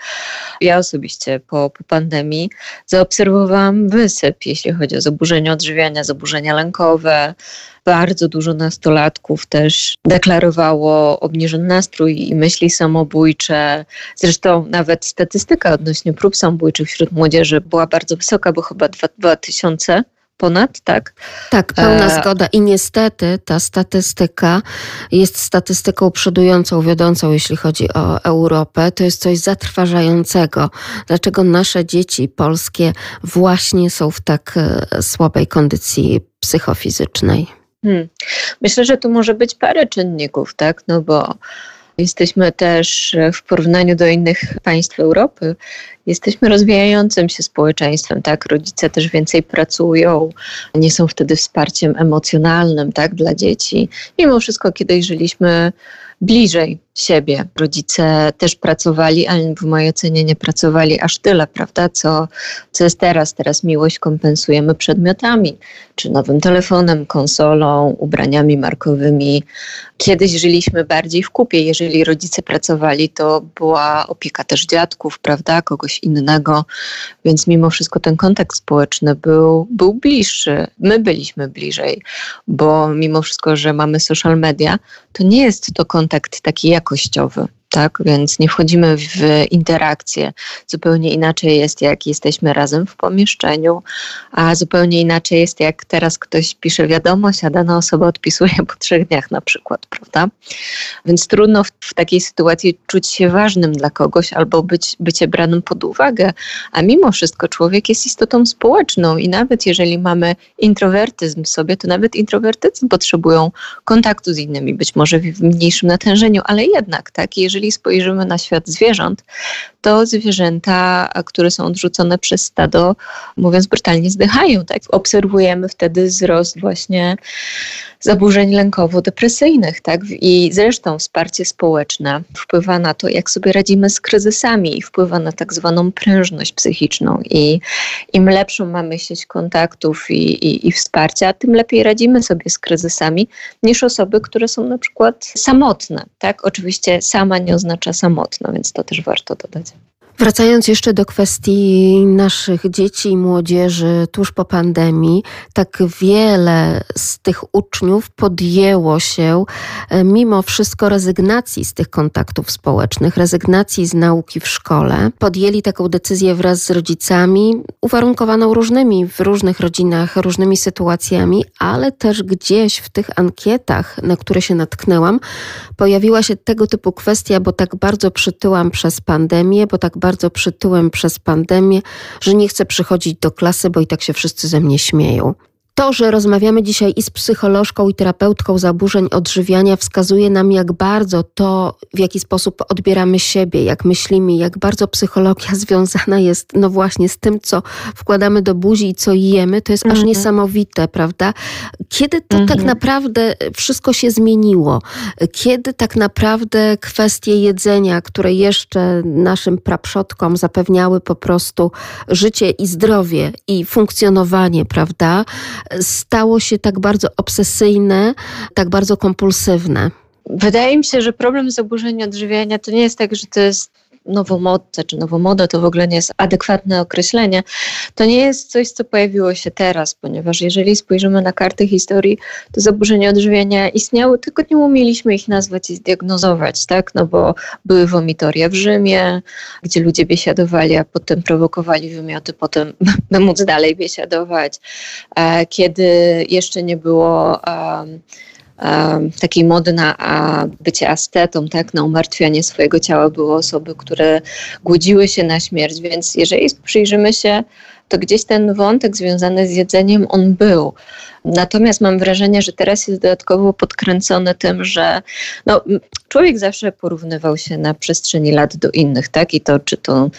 Ja osobiście po, po pandemii zaobserwowałam wysyp, jeśli chodzi o zaburzenia odżywiania, zaburzenia lękowe. Bardzo dużo nastolatków też deklarowało obniżony nastrój i myśli samobójcze. Zresztą nawet statystyka odnośnie prób samobójczych wśród młodzieży była bardzo wysoka, bo chyba 2000 ponad, tak? Tak, pełna e... zgoda. I niestety ta statystyka jest statystyką przodującą, wiodącą, jeśli chodzi o Europę. To jest coś zatrważającego. Dlaczego nasze dzieci polskie właśnie są w tak e, słabej kondycji psychofizycznej? Hmm. Myślę, że tu może być parę czynników, tak? No bo Jesteśmy też w porównaniu do innych państw Europy, jesteśmy rozwijającym się społeczeństwem, tak? Rodzice też więcej pracują, nie są wtedy wsparciem emocjonalnym, tak, dla dzieci. Mimo wszystko kiedyś żyliśmy bliżej siebie. Rodzice też pracowali, ale w mojej ocenie nie pracowali aż tyle, prawda? Co, co jest teraz? Teraz miłość kompensujemy przedmiotami, czy nowym telefonem, konsolą, ubraniami markowymi. Kiedyś żyliśmy bardziej w kupie. Jeżeli rodzice pracowali, to była opieka też dziadków, prawda? Kogoś innego, więc mimo wszystko ten kontakt społeczny był, był bliższy. My byliśmy bliżej, bo mimo wszystko, że mamy social media, to nie jest to kontakt taki jakościowy tak? Więc nie wchodzimy w interakcję. Zupełnie inaczej jest, jak jesteśmy razem w pomieszczeniu, a zupełnie inaczej jest, jak teraz ktoś pisze wiadomość, a dana osoba odpisuje po trzech dniach na przykład, prawda? Więc trudno w, w takiej sytuacji czuć się ważnym dla kogoś albo być, bycie branym pod uwagę, a mimo wszystko człowiek jest istotą społeczną i nawet jeżeli mamy introwertyzm w sobie, to nawet introwertycy potrzebują kontaktu z innymi, być może w mniejszym natężeniu, ale jednak, tak? Jeżeli jeżeli spojrzymy na świat zwierząt, to zwierzęta, które są odrzucone przez stado, mówiąc brutalnie, zdychają. Tak? Obserwujemy wtedy wzrost właśnie zaburzeń lękowo-depresyjnych. Tak? I zresztą wsparcie społeczne wpływa na to, jak sobie radzimy z kryzysami i wpływa na tak zwaną prężność psychiczną. I im lepszą mamy sieć kontaktów i, i, i wsparcia, tym lepiej radzimy sobie z kryzysami niż osoby, które są na przykład samotne. Tak? Oczywiście sama nie oznacza samotna, więc to też warto dodać. Wracając jeszcze do kwestii naszych dzieci i młodzieży tuż po pandemii, tak wiele z tych uczniów podjęło się e, mimo wszystko rezygnacji z tych kontaktów społecznych, rezygnacji z nauki w szkole. Podjęli taką decyzję wraz z rodzicami, uwarunkowaną różnymi w różnych rodzinach, różnymi sytuacjami, ale też gdzieś w tych ankietach, na które się natknęłam, pojawiła się tego typu kwestia, bo tak bardzo przytyłam przez pandemię, bo tak bardzo bardzo przytyłem przez pandemię, że nie chcę przychodzić do klasy, bo i tak się wszyscy ze mnie śmieją. To, że rozmawiamy dzisiaj i z psycholożką, i terapeutką zaburzeń odżywiania, wskazuje nam, jak bardzo to, w jaki sposób odbieramy siebie, jak myślimy, jak bardzo psychologia związana jest, no właśnie, z tym, co wkładamy do buzi i co jemy. To jest mhm. aż niesamowite, prawda? Kiedy to tak mhm. tak naprawdę wszystko się zmieniło? Kiedy tak naprawdę kwestie jedzenia, które jeszcze naszym praprzodkom zapewniały po prostu życie i zdrowie i funkcjonowanie, prawda? Stało się tak bardzo obsesyjne, tak bardzo kompulsywne? Wydaje mi się, że problem zaburzeń odżywiania to nie jest tak, że to jest nowomodce czy nowomoda to w ogóle nie jest adekwatne określenie, to nie jest coś, co pojawiło się teraz, ponieważ jeżeli spojrzymy na karty historii, to zaburzenia odżywiania istniały, tylko nie umieliśmy ich nazwać i zdiagnozować, tak? No bo były womitoria w Rzymie, gdzie ludzie biesiadowali, a potem prowokowali wymioty, potem by móc dalej biesiadować. E, kiedy jeszcze nie było um, takiej mody na bycie astetą, tak, na umartwianie swojego ciała były osoby, które głodziły się na śmierć, więc jeżeli przyjrzymy się, to gdzieś ten wątek związany z jedzeniem on był. Natomiast mam wrażenie, że teraz jest dodatkowo podkręcony tym, że no, człowiek zawsze porównywał się na przestrzeni lat do innych, tak? I to czy to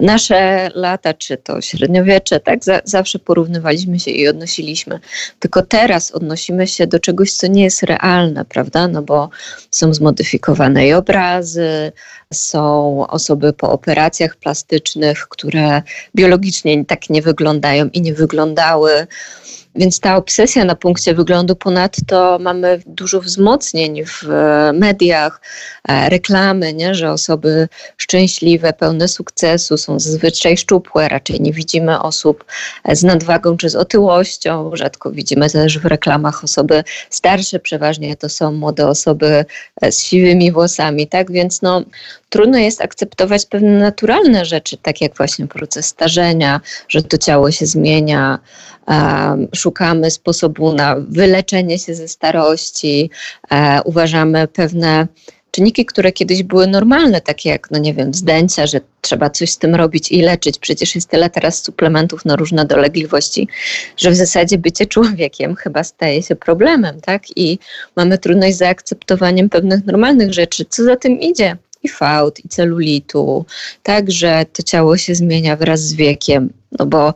nasze lata, czy to średniowiecze, tak? zawsze porównywaliśmy się i odnosiliśmy. Tylko teraz odnosimy się do czegoś, co nie jest realne, prawda? No bo są zmodyfikowane i obrazy, są osoby po operacjach plastycznych, które biologicznie tak nie wyglądają i nie wyglądały. Więc ta obsesja na punkcie wyglądu, ponadto mamy dużo wzmocnień w e, mediach, e, reklamy, nie? że osoby szczęśliwe, pełne sukcesu są zazwyczaj szczupłe, raczej nie widzimy osób z nadwagą czy z otyłością, rzadko widzimy też w reklamach osoby starsze, przeważnie to są młode osoby e, z siwymi włosami, tak więc no, trudno jest akceptować pewne naturalne rzeczy, tak jak właśnie proces starzenia, że to ciało się zmienia, szukamy sposobu na wyleczenie się ze starości, e, uważamy pewne czynniki, które kiedyś były normalne, takie jak, no nie wiem, zdęcia, że trzeba coś z tym robić i leczyć. Przecież jest tyle teraz suplementów na różne dolegliwości, że w zasadzie bycie człowiekiem chyba staje się problemem, tak? I mamy trudność z zaakceptowaniem pewnych normalnych rzeczy. Co za tym idzie? I fałd, i celulitu, tak, że to ciało się zmienia wraz z wiekiem, no bo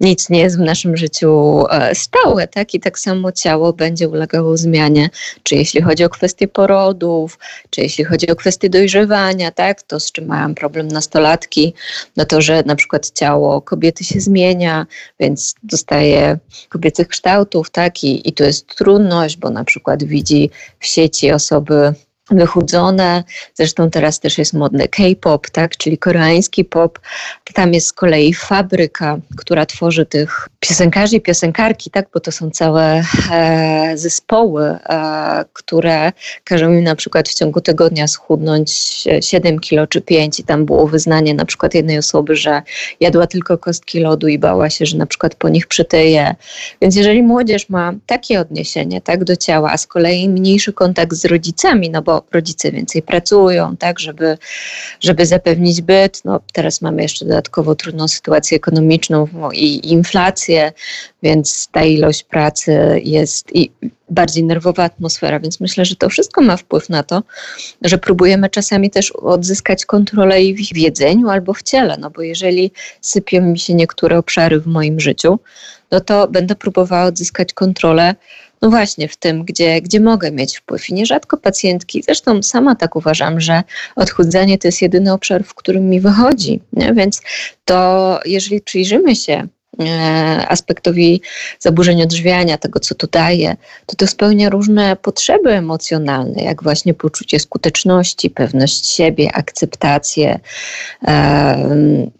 nic nie jest w naszym życiu e, stałe, tak? I tak samo ciało będzie ulegało zmianie, czy jeśli chodzi o kwestie porodów, czy jeśli chodzi o kwestie dojrzewania, tak? To z czym mają problem nastolatki, no to, że na przykład ciało kobiety się zmienia, więc dostaje kobiecych kształtów, tak? I, i tu jest trudność, bo na przykład widzi w sieci osoby wychudzone. Zresztą teraz też jest modny K-pop, tak, czyli koreański pop. Tam jest z kolei fabryka, która tworzy tych piosenkarzy i piosenkarki, tak, bo to są całe e, zespoły, e, które każą im na przykład w ciągu tygodnia schudnąć 7 kilo czy 5 i tam było wyznanie na przykład jednej osoby, że jadła tylko kostki lodu i bała się, że na przykład po nich przytyje. Więc jeżeli młodzież ma takie odniesienie, tak, do ciała, a z kolei mniejszy kontakt z rodzicami, no bo rodzice więcej pracują, tak, żeby, żeby zapewnić byt. No, teraz mamy jeszcze dodatkowo trudną sytuację ekonomiczną i inflację, więc ta ilość pracy jest i bardziej nerwowa atmosfera, więc myślę, że to wszystko ma wpływ na to, że próbujemy czasami też odzyskać kontrolę i w jedzeniu albo w ciele, no bo jeżeli sypią mi się niektóre obszary w moim życiu, no to będę próbowała odzyskać kontrolę no właśnie w tym, gdzie, gdzie mogę mieć wpływ. I nierzadko pacjentki, zresztą sama tak uważam, że odchudzanie to jest jedyny obszar, w którym mi wychodzi. Nie? Więc to jeżeli przyjrzymy się aspektowi zaburzeń odżywiania, tego co to daje, to to spełnia różne potrzeby emocjonalne, jak właśnie poczucie skuteczności, pewność siebie, akceptację. E,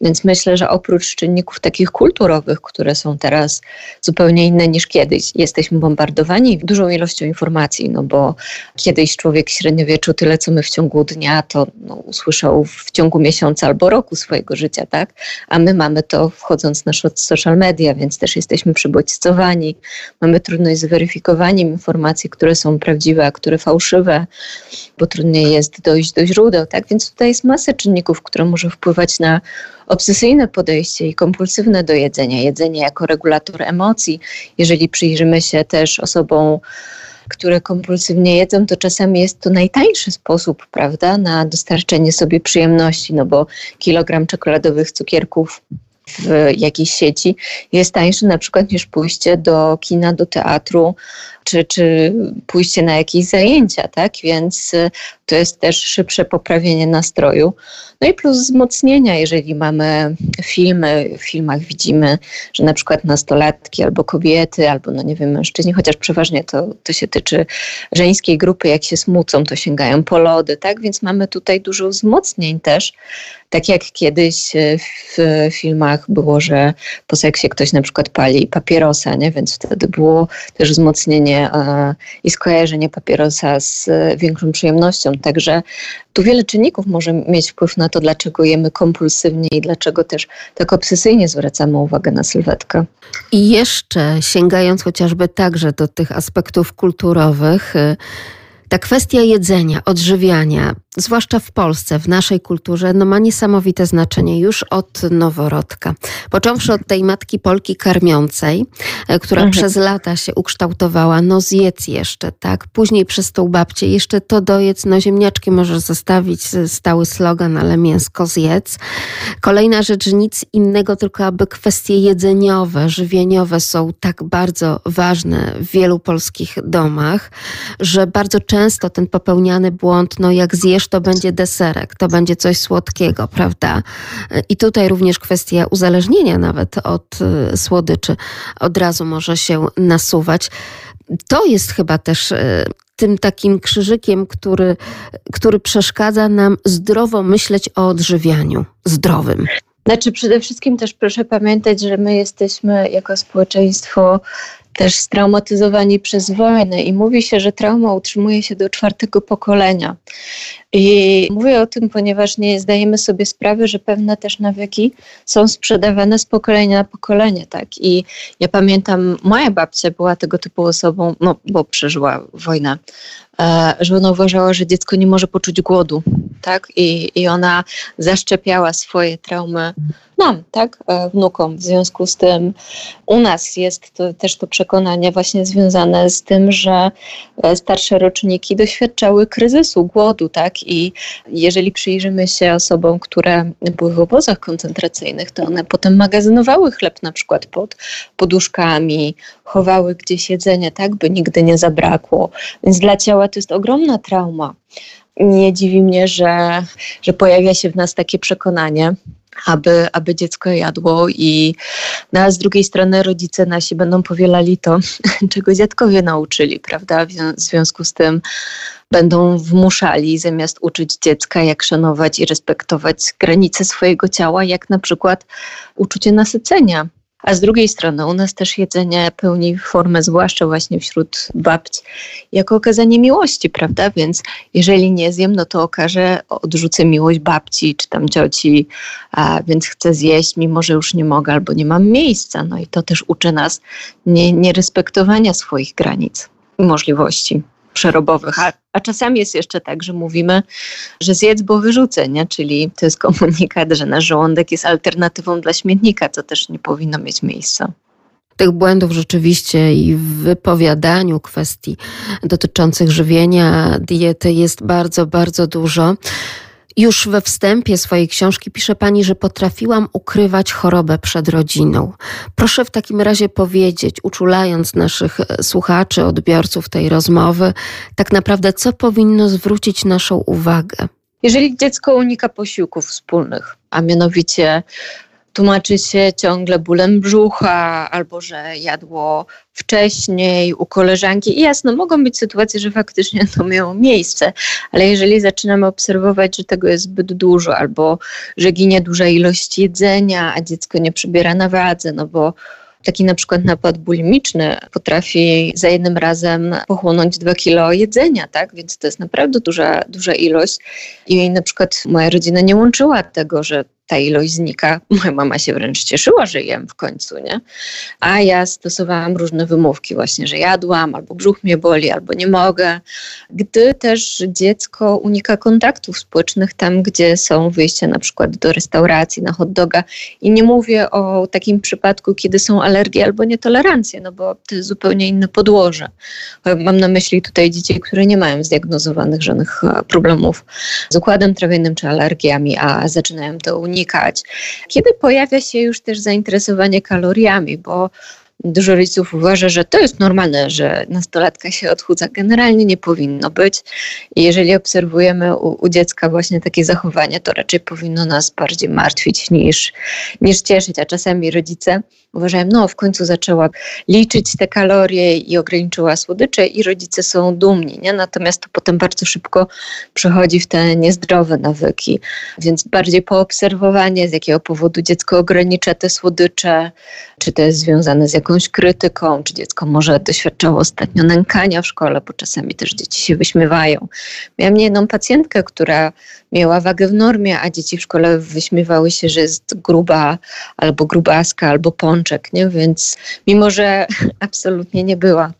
więc myślę, że oprócz czynników takich kulturowych, które są teraz zupełnie inne niż kiedyś, jesteśmy bombardowani dużą ilością informacji, no bo kiedyś człowiek średniowieczu tyle, co my w ciągu dnia, to no, usłyszał w ciągu miesiąca albo roku swojego życia, tak? A my mamy to wchodząc na social social media, więc też jesteśmy przybodźcowani. Mamy trudność z weryfikowaniem informacji, które są prawdziwe, a które fałszywe, bo trudniej jest dojść do źródeł, tak? Więc tutaj jest masa czynników, które może wpływać na obsesyjne podejście i kompulsywne do jedzenia. Jedzenie jako regulator emocji. Jeżeli przyjrzymy się też osobom, które kompulsywnie jedzą, to czasami jest to najtańszy sposób, prawda, na dostarczenie sobie przyjemności, no bo kilogram czekoladowych cukierków w jakiejś sieci jest tańszy na przykład niż pójście do kina, do teatru czy, czy pójście na jakieś zajęcia, tak? Więc y, to jest też szybsze poprawienie nastroju. No i plus wzmocnienia, jeżeli mamy filmy, w filmach widzimy, że na przykład nastolatki albo kobiety, albo no nie wiem, mężczyźni, chociaż przeważnie to, to się tyczy żeńskiej grupy, jak się smucą, to sięgają po lody, tak? Więc mamy tutaj dużo wzmocnień też, tak jak kiedyś e, w filmach było, że po seksie ktoś na przykład pali papierosa, nie? więc wtedy było też wzmocnienie e, i skojarzenie papierosa z większą przyjemnością. Także tu wiele czynników może mieć wpływ na to, dlaczego jemy kompulsywnie i dlaczego też tak obsesyjnie zwracamy uwagę na sylwetkę. I jeszcze sięgając chociażby także do tych aspektów kulturowych, y, ta kwestia jedzenia, odżywiania, zwłaszcza w Polsce, w naszej kulturze, no ma niesamowite znaczenie już od noworodka. Począwszy od tej matki Polki karmiącej, e, która mhm. przez lata się ukształtowała, no zjedz jeszcze, tak? Później przez tą babcię, jeszcze to dojedz, no ziemniaczki możesz zostawić, stały slogan, ale mięsko zjedz. Kolejna rzecz, nic innego, tylko aby kwestie jedzeniowe, żywieniowe są tak bardzo ważne w wielu polskich domach, że bardzo często ten popełniany błąd, no jak zjesz to będzie deserek, to będzie coś słodkiego, prawda? I tutaj również kwestia uzależnienia nawet od y, słodyczy od razu może się nasuwać. To jest chyba też y, tym takim krzyżykiem, który, który przeszkadza nam zdrowo myśleć o odżywianiu zdrowym. Znaczy, przede wszystkim też proszę pamiętać, że my jesteśmy jako społeczeństwo też straumatyzowani przez wojnę i mówi się, że trauma utrzymuje się do czwartego pokolenia. I mówię o tym, ponieważ nie zdajemy sobie sprawy, że pewne też nawyki są sprzedawane z pokolenia na pokolenie, tak. I ja pamiętam, moja babcia była tego typu osobą, no bo przeżyła wojnę, e, że ona uważała, że dziecko nie może poczuć głodu, tak? I, i ona zaszczepiała swoje traumy nam, tak? E, wnukom. W związku z tym u nas jest to, też to przekonanie właśnie związane z tym, że e, starsze roczniki doświadczały kryzysu, głodu, tak? I jeżeli przyjrzymy się osobom, które były w obozach koncentracyjnych, to one potem magazynowały chleb na przykład pod poduszkami, chowały gdzieś jedzenie, tak? By nigdy nie zabrakło. Więc dla ciała to jest ogromna trauma. Nie dziwi mnie, że, że pojawia się w nas takie przekonanie, aby, aby dziecko jadło i no, a z drugiej strony rodzice nasi będą powielali to, czego dziadkowie nauczyli, prawda? W związku z tym będą wmuszali zamiast uczyć dziecka, jak szanować i respektować granice swojego ciała, jak na przykład uczucie nasycenia. A z drugiej strony u nas też jedzenie pełni formę, zwłaszcza właśnie wśród babci, jako okazanie miłości, prawda? Więc jeżeli nie zjem, no to okaże, odrzucę miłość babci czy tam cioci, a, więc chcę zjeść, mimo że już nie mogę albo nie mam miejsca. No i to też uczy nas nierespektowania nie swoich granic i możliwości przerobowych, a, a czasami jest jeszcze tak, że mówimy, że zjedz, bo wyrzucę, nie? czyli to jest komunikat, że nasz żołądek jest alternatywą dla śmietnika, co też nie powinno mieć miejsca. Tych błędów rzeczywiście i w wypowiadaniu kwestii dotyczących żywienia, diety jest bardzo, bardzo dużo. Już we wstępie swojej książki pisze pani, że potrafiłam ukrywać chorobę przed rodziną. Proszę w takim razie powiedzieć, uczulając naszych e, słuchaczy, odbiorców tej rozmowy, tak naprawdę co powinno zwrócić naszą uwagę? Jeżeli dziecko unika posiłków wspólnych, a mianowicie tłumaczy się ciągle bólem brzucha, albo że jadło wcześniej u koleżanki. I jasno, mogą być sytuacje, że faktycznie to miało miejsce, ale jeżeli zaczynamy obserwować, że tego jest zbyt dużo, albo że ginie duża ilość jedzenia, a dziecko nie przybiera na wadze, no bo taki na przykład napad bulimiczny potrafi za jednym razem pochłonąć 2 kilo jedzenia, tak? Więc to jest naprawdę duża, duża ilość. I na przykład moja rodzina nie łączyła tego, że ta ilość znika. Moja mama się wręcz cieszyła, że jem w końcu, nie? A ja stosowałam różne wymówki właśnie, że jadłam, albo brzuch mnie boli, albo nie mogę. Gdy też dziecko unika kontaktów społecznych tam, gdzie są wyjścia na przykład do restauracji, na hot doga i nie mówię o takim przypadku, kiedy są alergie albo nietolerancje, no bo to jest zupełnie inne podłoże. Mam na myśli tutaj dzieci, które nie mają zdiagnozowanych żadnych e, problemów z układem trawiennym czy alergiami, a zaczynają to unikać Kiedy pojawia się już też zainteresowanie kaloriami, bo dużo rodziców uważa, że to jest normalne, że nastolatka się odchudza. Generalnie nie powinno być. I jeżeli obserwujemy u, u dziecka właśnie takie zachowanie, to raczej powinno nas bardziej martwić niż, niż cieszyć. A czasami rodzice uważają, no w końcu zaczęła liczyć te kalorie i ograniczyła słodycze i rodzice są dumni. Nie? Natomiast to potem bardzo szybko przechodzi w te niezdrowe nawyki. Więc bardziej poobserwowanie, z jakiego powodu dziecko ogranicza te słodycze, czy to jest związane z jakąś krytyką, czy dziecko może doświadczało ostatnio nękania w szkole, bo czasami też dzieci się wyśmiewają. Miałam jedną pacjentkę, która miała wagę w normie, a dzieci w szkole wyśmiewały się, że jest gruba albo grubaska, albo pączek, nie? więc mimo, że absolutnie nie była.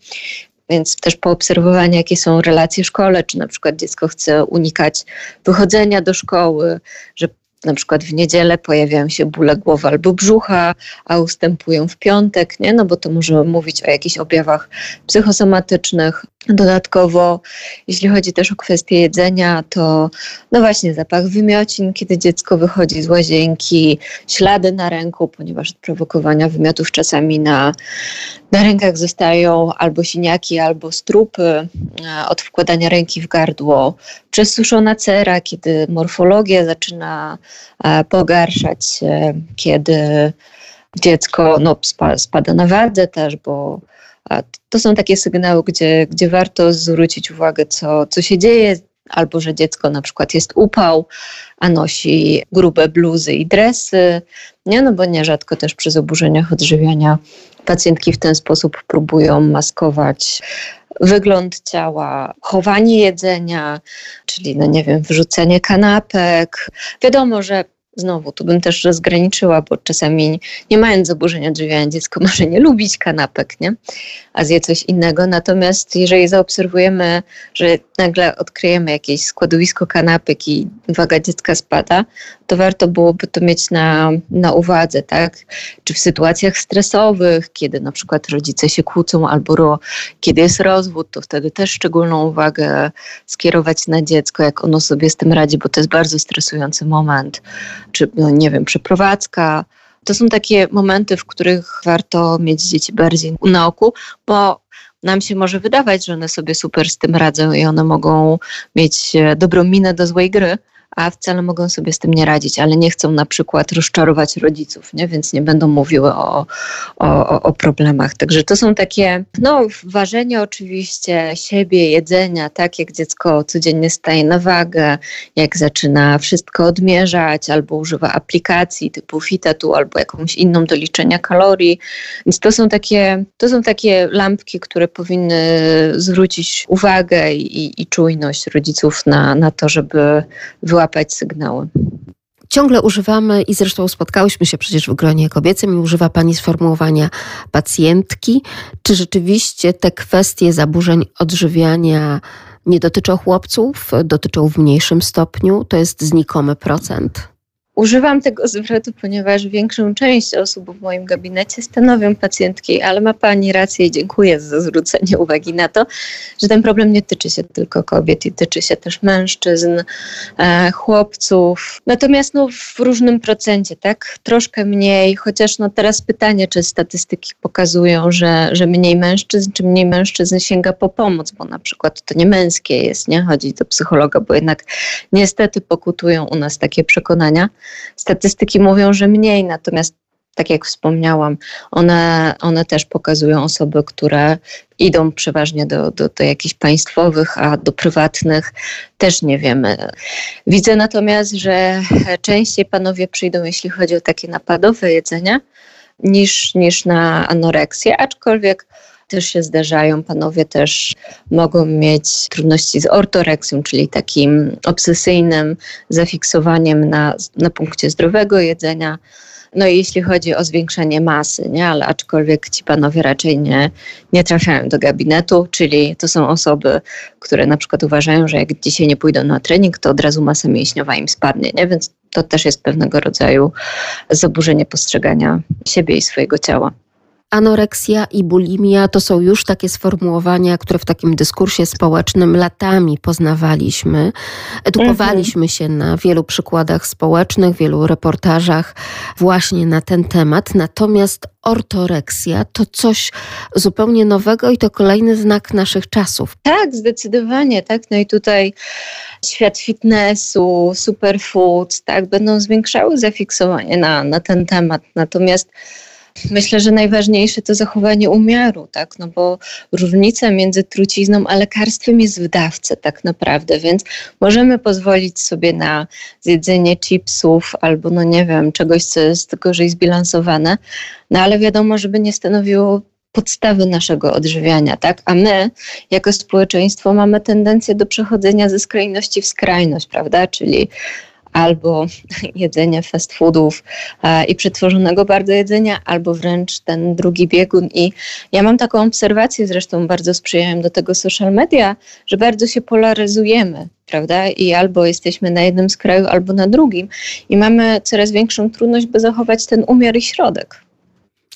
Więc też poobserwowanie, jakie są relacje w szkole, czy na przykład dziecko chce unikać wychodzenia do szkoły, że na przykład w niedzielę pojawiają się bóle głowy albo brzucha, a ustępują w piątek, nie? no bo to możemy mówić o jakichś objawach psychosomatycznych. Dodatkowo, jeśli chodzi też o kwestię jedzenia, to no właśnie zapach wymiocin, kiedy dziecko wychodzi z łazienki, ślady na ręku, ponieważ od prowokowania wymiotów czasami na, na rękach zostają albo siniaki, albo strupy, od wkładania ręki w gardło, przesuszona cera, kiedy morfologia zaczyna pogarszać się, kiedy dziecko no, spada na wadze też, bo to są takie sygnały, gdzie, gdzie warto zwrócić uwagę, co, co się dzieje, albo że dziecko na przykład jest upał, a nosi grube bluzy i dresy, nie? no bo nierzadko też przy zaburzeniach odżywiania pacjentki w ten sposób próbują maskować wygląd ciała, chowanie jedzenia, czyli no nie wiem, wrzucenie kanapek. Wiadomo, że Znowu, tu bym też rozgraniczyła, bo czasami nie mając zaburzenia odżywiania, dziecko może nie lubić kanapek, nie? a zje coś innego. Natomiast jeżeli zaobserwujemy, że nagle odkryjemy jakieś składowisko kanapek i waga dziecka spada, to warto byłoby to mieć na, na uwadze, tak? Czy w sytuacjach stresowych, kiedy na przykład rodzice się kłócą albo ro, kiedy jest rozwód, to wtedy też szczególną uwagę skierować na dziecko, jak ono sobie z tym radzi, bo to jest bardzo stresujący moment. Czy, no nie wiem, przeprowadzka, to są takie momenty, w których warto mieć dzieci bardziej na oku, bo nam się może wydawać, że one sobie super z tym radzą i one mogą mieć e, dobrą minę do złej gry, a wcale mogą sobie z tym nie radzić, ale nie chcą na przykład rozczarować rodziców, nie? więc nie będą mówiły o, o, o problemach. Także to są takie, no, ważenie oczywiście siebie, jedzenia, tak jak dziecko codziennie staje na wagę, jak zaczyna wszystko odmierzać, albo używa aplikacji typu Fitetu, albo jakąś inną do liczenia kalorii. Więc to są takie, to są takie lampki, które powinny zwrócić uwagę i, i czujność rodziców na, na to, żeby wyłapać łapać sygnały. Ciągle używamy i zresztą spotkałyśmy się przecież w gronie kobiecym i używa Pani sformułowania pacjentki. Czy rzeczywiście te kwestie zaburzeń odżywiania nie dotyczą chłopców, dotyczą w mniejszym stopniu? To jest znikomy procent. Używam tego zwrotu, ponieważ większą część osób w moim gabinecie stanowią pacjentki, ale ma Pani rację i dziękuję za zwrócenie uwagi na to, że ten problem nie tyczy się tylko kobiet i tyczy się też mężczyzn, e, chłopców. Natomiast no, w różnym procencie, tak? Troszkę mniej, chociaż no teraz pytanie, czy statystyki pokazują, że, że mniej mężczyzn, czy mniej mężczyzn sięga po pomoc, bo na przykład to nie męskie jest, nie? Chodzi do psychologa, bo jednak niestety pokutują u nas takie przekonania. Statystyki mówią, że mniej, natomiast tak jak wspomniałam, one, one też pokazują osoby, które idą przeważnie do, do, do jakichś państwowych, a do prywatnych też nie wiemy. Widzę natomiast, że częściej panowie przyjdą, jeśli chodzi o takie napadowe jedzenie, niż, niż na anoreksję, aczkolwiek też się zdarzają. Panowie też mogą mieć trudności z ortoreksją, czyli takim obsesyjnym zafiksowaniem na, na punkcie zdrowego jedzenia. No i jeśli chodzi o zwiększenie masy, nie? ale aczkolwiek ci panowie raczej nie, nie trafiają do gabinetu, czyli to są osoby, które na przykład uważają, że jak dzisiaj nie pójdą na trening, to od razu masa mięśniowa im spadnie, nie? więc to też jest pewnego rodzaju zaburzenie postrzegania siebie i swojego ciała. Anoreksja i bulimia to są już takie sformułowania, które w takim dyskursie społecznym latami poznawaliśmy. Edukowaliśmy się na wielu przykładach społecznych, wielu reportażach właśnie na ten temat. Natomiast ortoreksja to coś zupełnie nowego i to kolejny znak naszych czasów. Tak, zdecydowanie, tak. No i tutaj świat fitnessu, superfoods, tak, będą zwiększały zafiksowanie na, na ten temat. Natomiast Myślę, że najważniejsze to zachowanie umiaru, tak? No bo różnica między trucizną a lekarstwem jest w dawce tak naprawdę, więc możemy pozwolić sobie na zjedzenie chipsów albo no nie wiem, czegoś, co jest gorzej zbilansowane, no ale wiadomo, żeby nie stanowiło podstawy naszego odżywiania, tak? A my, jako społeczeństwo, mamy tendencję do przechodzenia ze skrajności w skrajność, prawda? Czyli albo jedzenie fast foodów e, i przetworzonego bardzo jedzenia, albo wręcz ten drugi biegun. I ja mam taką obserwację, zresztą bardzo sprzyjają do tego social media, że bardzo się polaryzujemy prawda? I albo jesteśmy na jednym z kraju, albo na drugim, i mamy coraz większą trudność, by zachować ten umiar i środek.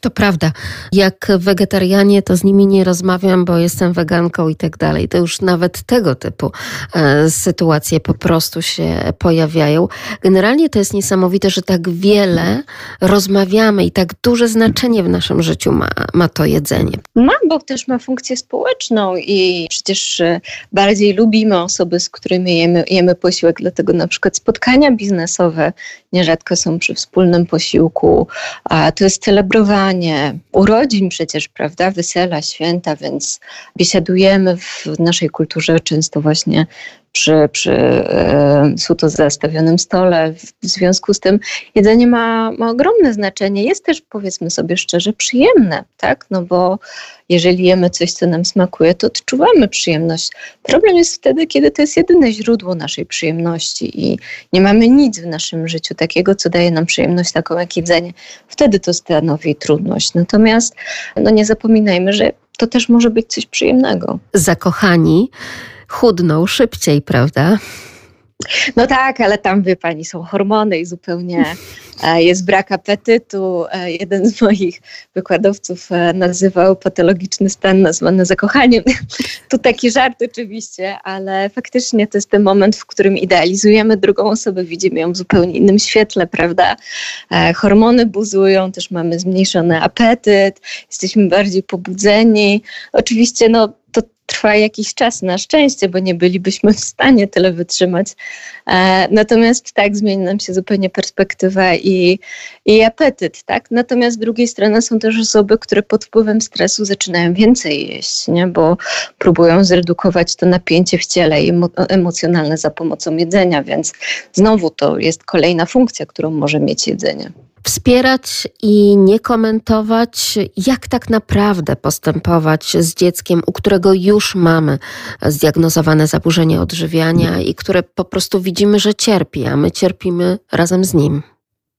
To prawda. Jak wegetarianie, to z nimi nie rozmawiam, bo jestem weganką i tak dalej. To już nawet tego typu e, sytuacje po prostu się pojawiają. Generalnie to jest niesamowite, że tak wiele rozmawiamy i tak duże znaczenie w naszym życiu ma, ma to jedzenie. Ma, bo też ma funkcję społeczną i przecież e, bardziej lubimy osoby, z którymi jemy, jemy posiłek, dlatego na przykład spotkania biznesowe nierzadko są przy wspólnym posiłku, a to jest celebrowanie urodzin przecież, prawda, wesela, święta, więc biesiadujemy w naszej kulturze często właśnie przy, przy e, suto zastawionym stole. W związku z tym jedzenie ma, ma ogromne znaczenie. Jest też, powiedzmy sobie szczerze, przyjemne, tak? No bo jeżeli jemy coś, co nam smakuje, to odczuwamy przyjemność. Problem jest wtedy, kiedy to jest jedyne źródło naszej przyjemności i nie mamy nic w naszym życiu takiego, co daje nam przyjemność, taką jak jedzenie. Wtedy to stanowi trudność. Natomiast no nie zapominajmy, że to też może być coś przyjemnego. Zakochani chudną szybciej, prawda? No tak, ale tam wie pani, są hormony i zupełnie e, jest brak apetytu. E, jeden z moich wykładowców e, nazywał patologiczny stan nazwany zakochaniem. Tu taki żart oczywiście, ale faktycznie to jest ten moment, w którym idealizujemy drugą osobę, widzimy ją w zupełnie innym świetle, prawda? Hormony buzują, też mamy zmniejszony apetyt, jesteśmy bardziej pobudzeni. Oczywiście no, trwa jakiś czas na szczęście, bo nie bylibyśmy w stanie tyle wytrzymać. E, natomiast tak, zmieni nam się zupełnie perspektywa i, i apetyt, tak? Natomiast z drugiej strony są też osoby, które pod wpływem stresu zaczynają więcej jeść, nie? bo próbują zredukować to napięcie w ciele i emocjonalne za pomocą jedzenia, więc znowu to jest kolejna funkcja, którą może mieć jedzenie wspierać i nie komentować, jak tak naprawdę postępować z dzieckiem, u którego już mamy zdiagnozowane zaburzenie odżywiania i które po prostu widzimy, że cierpi, a my cierpimy razem z nim.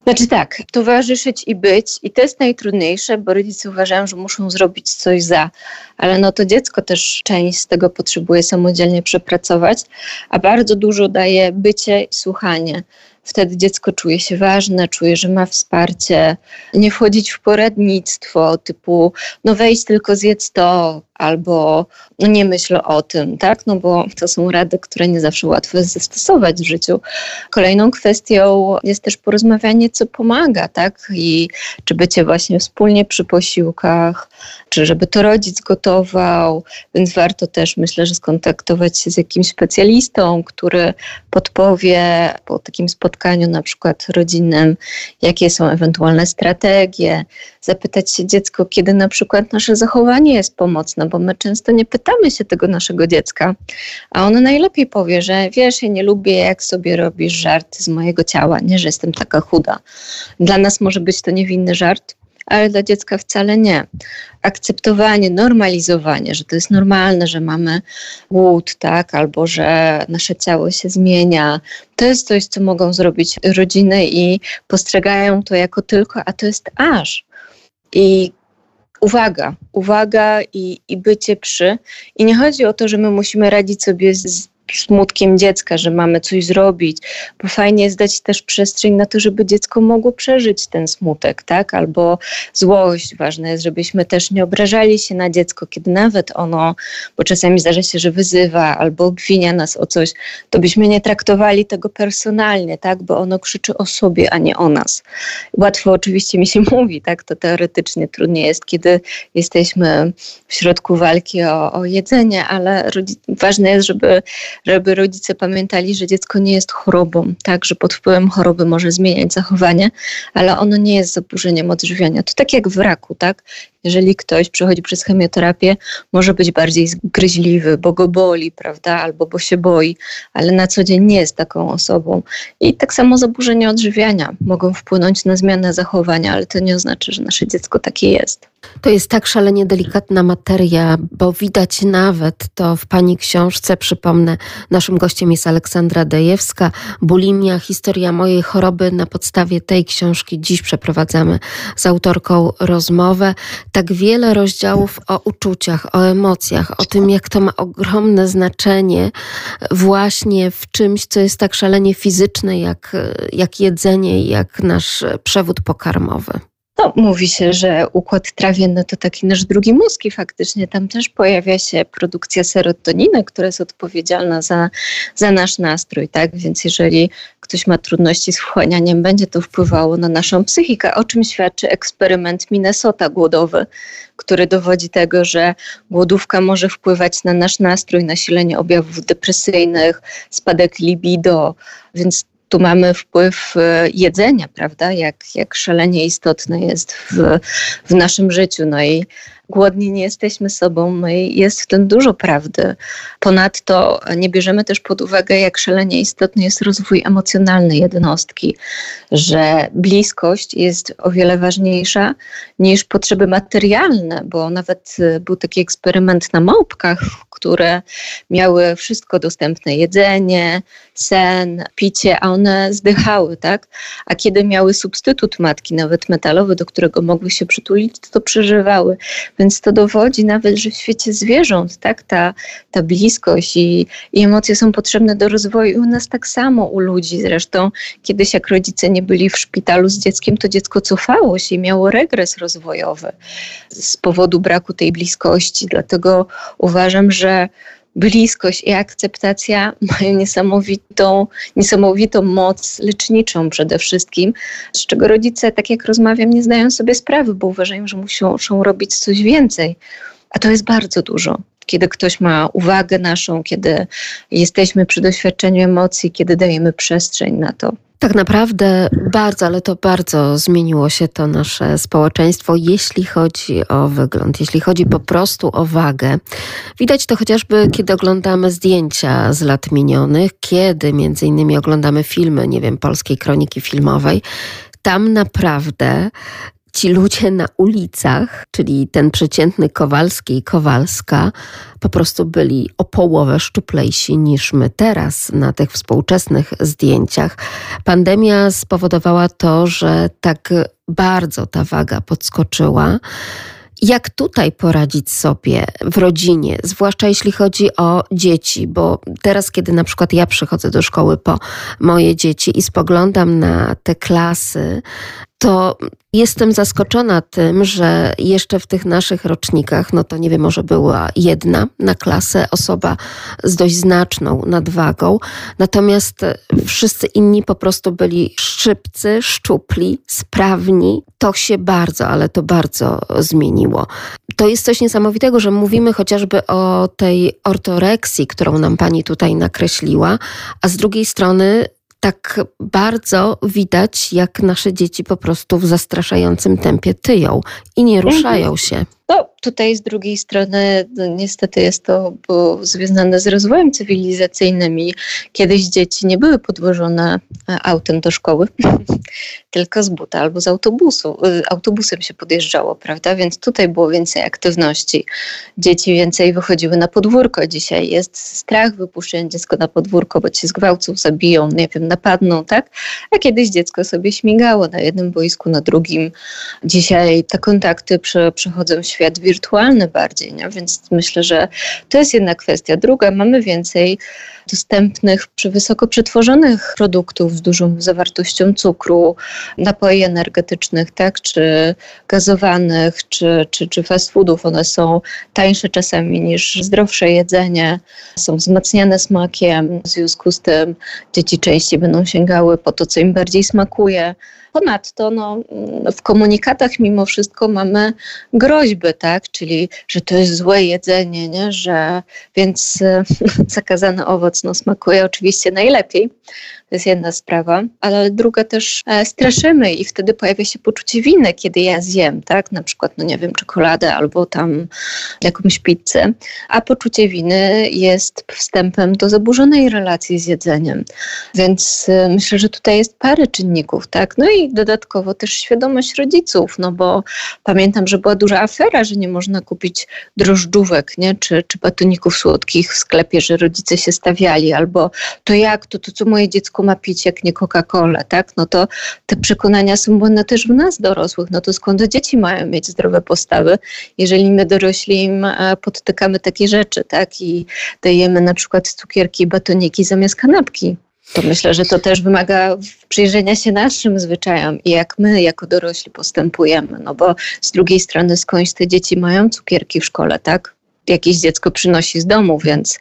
Znaczy tak, towarzyszyć i być i to jest najtrudniejsze, bo rodzice uważają, że muszą zrobić coś za, ale no to dziecko też część z tego potrzebuje samodzielnie przepracować, a bardzo dużo daje bycie i słuchanie. Wtedy dziecko czuje się ważne, czuje, że ma wsparcie. Nie wchodzić w poradnictwo typu, no wejdź tylko zjedz to, albo nie myśl o tym, tak? No bo to są rady, które nie zawsze łatwo jest zastosować w życiu. Kolejną kwestią jest też porozmawianie, co pomaga, tak? I czy bycie właśnie wspólnie przy posiłkach, czy żeby to rodzic gotował, więc warto też myślę, że skontaktować się z jakimś specjalistą, który podpowie po takim spotkaniu na przykład rodzinnym, jakie są ewentualne strategie, zapytać się dziecko, kiedy na przykład nasze zachowanie jest pomocne, bo my często nie pytamy się tego naszego dziecka, a ono najlepiej powie, że wiesz, ja nie lubię, jak sobie robisz żarty z mojego ciała, nie, że jestem taka chuda. Dla nas może być to niewinny żart, ale dla dziecka wcale nie. Akceptowanie, normalizowanie, że to jest normalne, że mamy głód, tak, albo że nasze ciało się zmienia, to jest coś, co mogą zrobić rodziny i postrzegają to jako tylko, a to jest aż. I uwaga, uwaga i, i bycie przy. I nie chodzi o to, że my musimy radzić sobie z smutkiem dziecka, że mamy coś zrobić, bo fajnie jest dać też przestrzeń na to, żeby dziecko mogło przeżyć ten smutek, tak? Albo złość. Ważne jest, żebyśmy też nie obrażali się na dziecko, kiedy nawet ono, bo czasami zdarza się, że wyzywa albo obwinia nas o coś, to byśmy nie traktowali tego personalnie, tak? Bo ono krzyczy o sobie, a nie o nas. Łatwo oczywiście mi się mówi, tak? To teoretycznie trudniej jest, kiedy jesteśmy w środku walki o, o jedzenie, ale ważne jest, żeby żeby rodzice pamiętali, że dziecko nie jest chorobą, tak, że pod wpływem choroby może zmieniać zachowanie, ale ono nie jest zaburzeniem odżywiania. To tak jak w raku, tak? Jeżeli ktoś przechodzi przez chemioterapię, może być bardziej zgryźliwy, bo go boli, prawda, albo bo się boi, ale na co dzień nie jest taką osobą. I tak samo zaburzenia odżywiania mogą wpłynąć na zmianę zachowania, ale to nie oznacza, że nasze dziecko takie jest. To jest tak szalenie delikatna materia, bo widać nawet to w pani książce. Przypomnę, naszym gościem jest Aleksandra Dejewska, Bulimia, historia mojej choroby. Na podstawie tej książki dziś przeprowadzamy z autorką rozmowę tak wiele rozdziałów o uczuciach, o emocjach, o tym, jak to ma ogromne znaczenie właśnie w czymś, co jest tak szalenie fizyczne, jak, jak jedzenie, jak nasz przewód pokarmowy. No, mówi się, że układ trawienny to taki nasz drugi mózg i faktycznie tam też pojawia się produkcja serotoniny, która jest odpowiedzialna za, za nasz nastrój, tak? Więc jeżeli ktoś ma trudności z wchłanianiem, będzie to wpływało na naszą psychikę, o czym świadczy eksperyment Minnesota głodowy, który dowodzi tego, że głodówka może wpływać na nasz nastrój, nasilenie objawów depresyjnych, spadek libido, więc tu mamy wpływ e, jedzenia, prawda? Jak, jak szalenie istotne jest w, w naszym życiu. No i głodni nie jesteśmy sobą, no i jest w tym dużo prawdy. Ponadto nie bierzemy też pod uwagę, jak szalenie istotny jest rozwój emocjonalny jednostki, że bliskość jest o wiele ważniejsza niż potrzeby materialne, bo nawet e, był taki eksperyment na małpkach, które miały wszystko dostępne, jedzenie, sen, picie, a one zdychały, tak? A kiedy miały substytut matki, nawet metalowy, do którego mogły się przytulić, to przeżywały. Więc to dowodzi nawet, że w świecie zwierząt, tak, ta, ta bliskość i, i emocje są potrzebne do rozwoju. I u nas tak samo, u ludzi zresztą. Kiedyś jak rodzice nie byli w szpitalu z dzieckiem, to dziecko cofało się i miało regres rozwojowy z powodu braku tej bliskości. Dlatego uważam, że bliskość i akceptacja mają niesamowitą, niesamowitą moc leczniczą przede wszystkim, z czego rodzice, tak jak rozmawiam, nie zdają sobie sprawy, bo uważają, że muszą, muszą robić coś więcej. A to jest bardzo dużo. Kiedy ktoś ma uwagę naszą, kiedy jesteśmy przy doświadczeniu emocji, kiedy dajemy przestrzeń na to. Tak naprawdę bardzo, ale to bardzo zmieniło się to nasze społeczeństwo, jeśli chodzi o wygląd, jeśli chodzi po prostu o wagę. Widać to chociażby, kiedy oglądamy zdjęcia z lat minionych, kiedy między innymi oglądamy filmy, nie wiem, polskiej kroniki filmowej. Tam naprawdę ci ludzie na ulicach, czyli ten przeciętny Kowalski i Kowalska, po prostu byli o połowę szczuplejsi niż my teraz na tych współczesnych zdjęciach. Pandemia spowodowała to, że tak bardzo ta waga podskoczyła. Jak tutaj poradzić sobie w rodzinie, zwłaszcza jeśli chodzi o dzieci? Bo teraz, kiedy na przykład ja przychodzę do szkoły po moje dzieci i spoglądam na te klasy, to jestem zaskoczona tym, że jeszcze w tych naszych rocznikach, no to nie wiem, może była jedna na klasę osoba z dość znaczną nadwagą, natomiast wszyscy inni po prostu byli szybcy, szczupli, sprawni. To się bardzo, ale to bardzo zmieniło. To jest coś niesamowitego, że mówimy chociażby o tej ortoreksji, którą nam pani tutaj nakreśliła, a z drugiej strony tak bardzo widać, jak nasze dzieci po prostu w zastraszającym tempie tyją i nie mhm. ruszają się. No, tutaj z drugiej strony no, niestety jest to związane z rozwojem cywilizacyjnym i kiedyś dzieci nie były podwożone e, autem do szkoły, tylko z buta albo z autobusu. E, autobusem się podjeżdżało, prawda? Więc tutaj było więcej aktywności. Dzieci więcej wychodziły na podwórko. Dzisiaj jest strach wypuszczenia dziecko na podwórko, bo cię zgwałcą, zabiją, nie wiem, napadną, tak? A kiedyś dziecko sobie śmigało na jednym boisku, na drugim. Dzisiaj te kontakty przechodzą w świat wirtualny bardziej, nie? więc myślę, że to jest jedna kwestia. Druga, mamy więcej dostępnych wysoko przetworzonych produktów z dużą zawartością cukru, napoi energetycznych, tak, czy gazowanych, czy, czy, czy fast foodów. One są tańsze czasami niż zdrowsze jedzenie, są wzmacniane smakiem, w związku z tym dzieci częściej będą sięgały po to, co im bardziej smakuje. Ponadto no, w komunikatach mimo wszystko mamy groźby, tak? czyli że to jest złe jedzenie, nie? Że, więc zakazany owoc no, smakuje oczywiście najlepiej. To jest jedna sprawa, ale druga też e, straszymy i wtedy pojawia się poczucie winy, kiedy ja zjem, tak? Na przykład, no nie wiem, czekoladę albo tam jakąś pizzę. A poczucie winy jest wstępem do zaburzonej relacji z jedzeniem. Więc e, myślę, że tutaj jest parę czynników, tak? No i dodatkowo też świadomość rodziców, no bo pamiętam, że była duża afera, że nie można kupić drożdżówek, nie? Czy, czy batoników słodkich w sklepie, że rodzice się stawiali, albo to jak, to, to co moje dziecko dziecko ma pić, jak nie Coca-Cola, tak? No to te przekonania są błędne też w nas dorosłych. No to skąd dzieci mają mieć zdrowe postawy, jeżeli my dorośli im e, podtykamy takie rzeczy, tak? I dajemy na przykład cukierki, batoniki zamiast kanapki. To myślę, że to też wymaga przyjrzenia się naszym zwyczajom i jak my jako dorośli postępujemy. No bo z drugiej strony skądś te dzieci mają cukierki w szkole, tak? Jakieś dziecko przynosi z domu, więc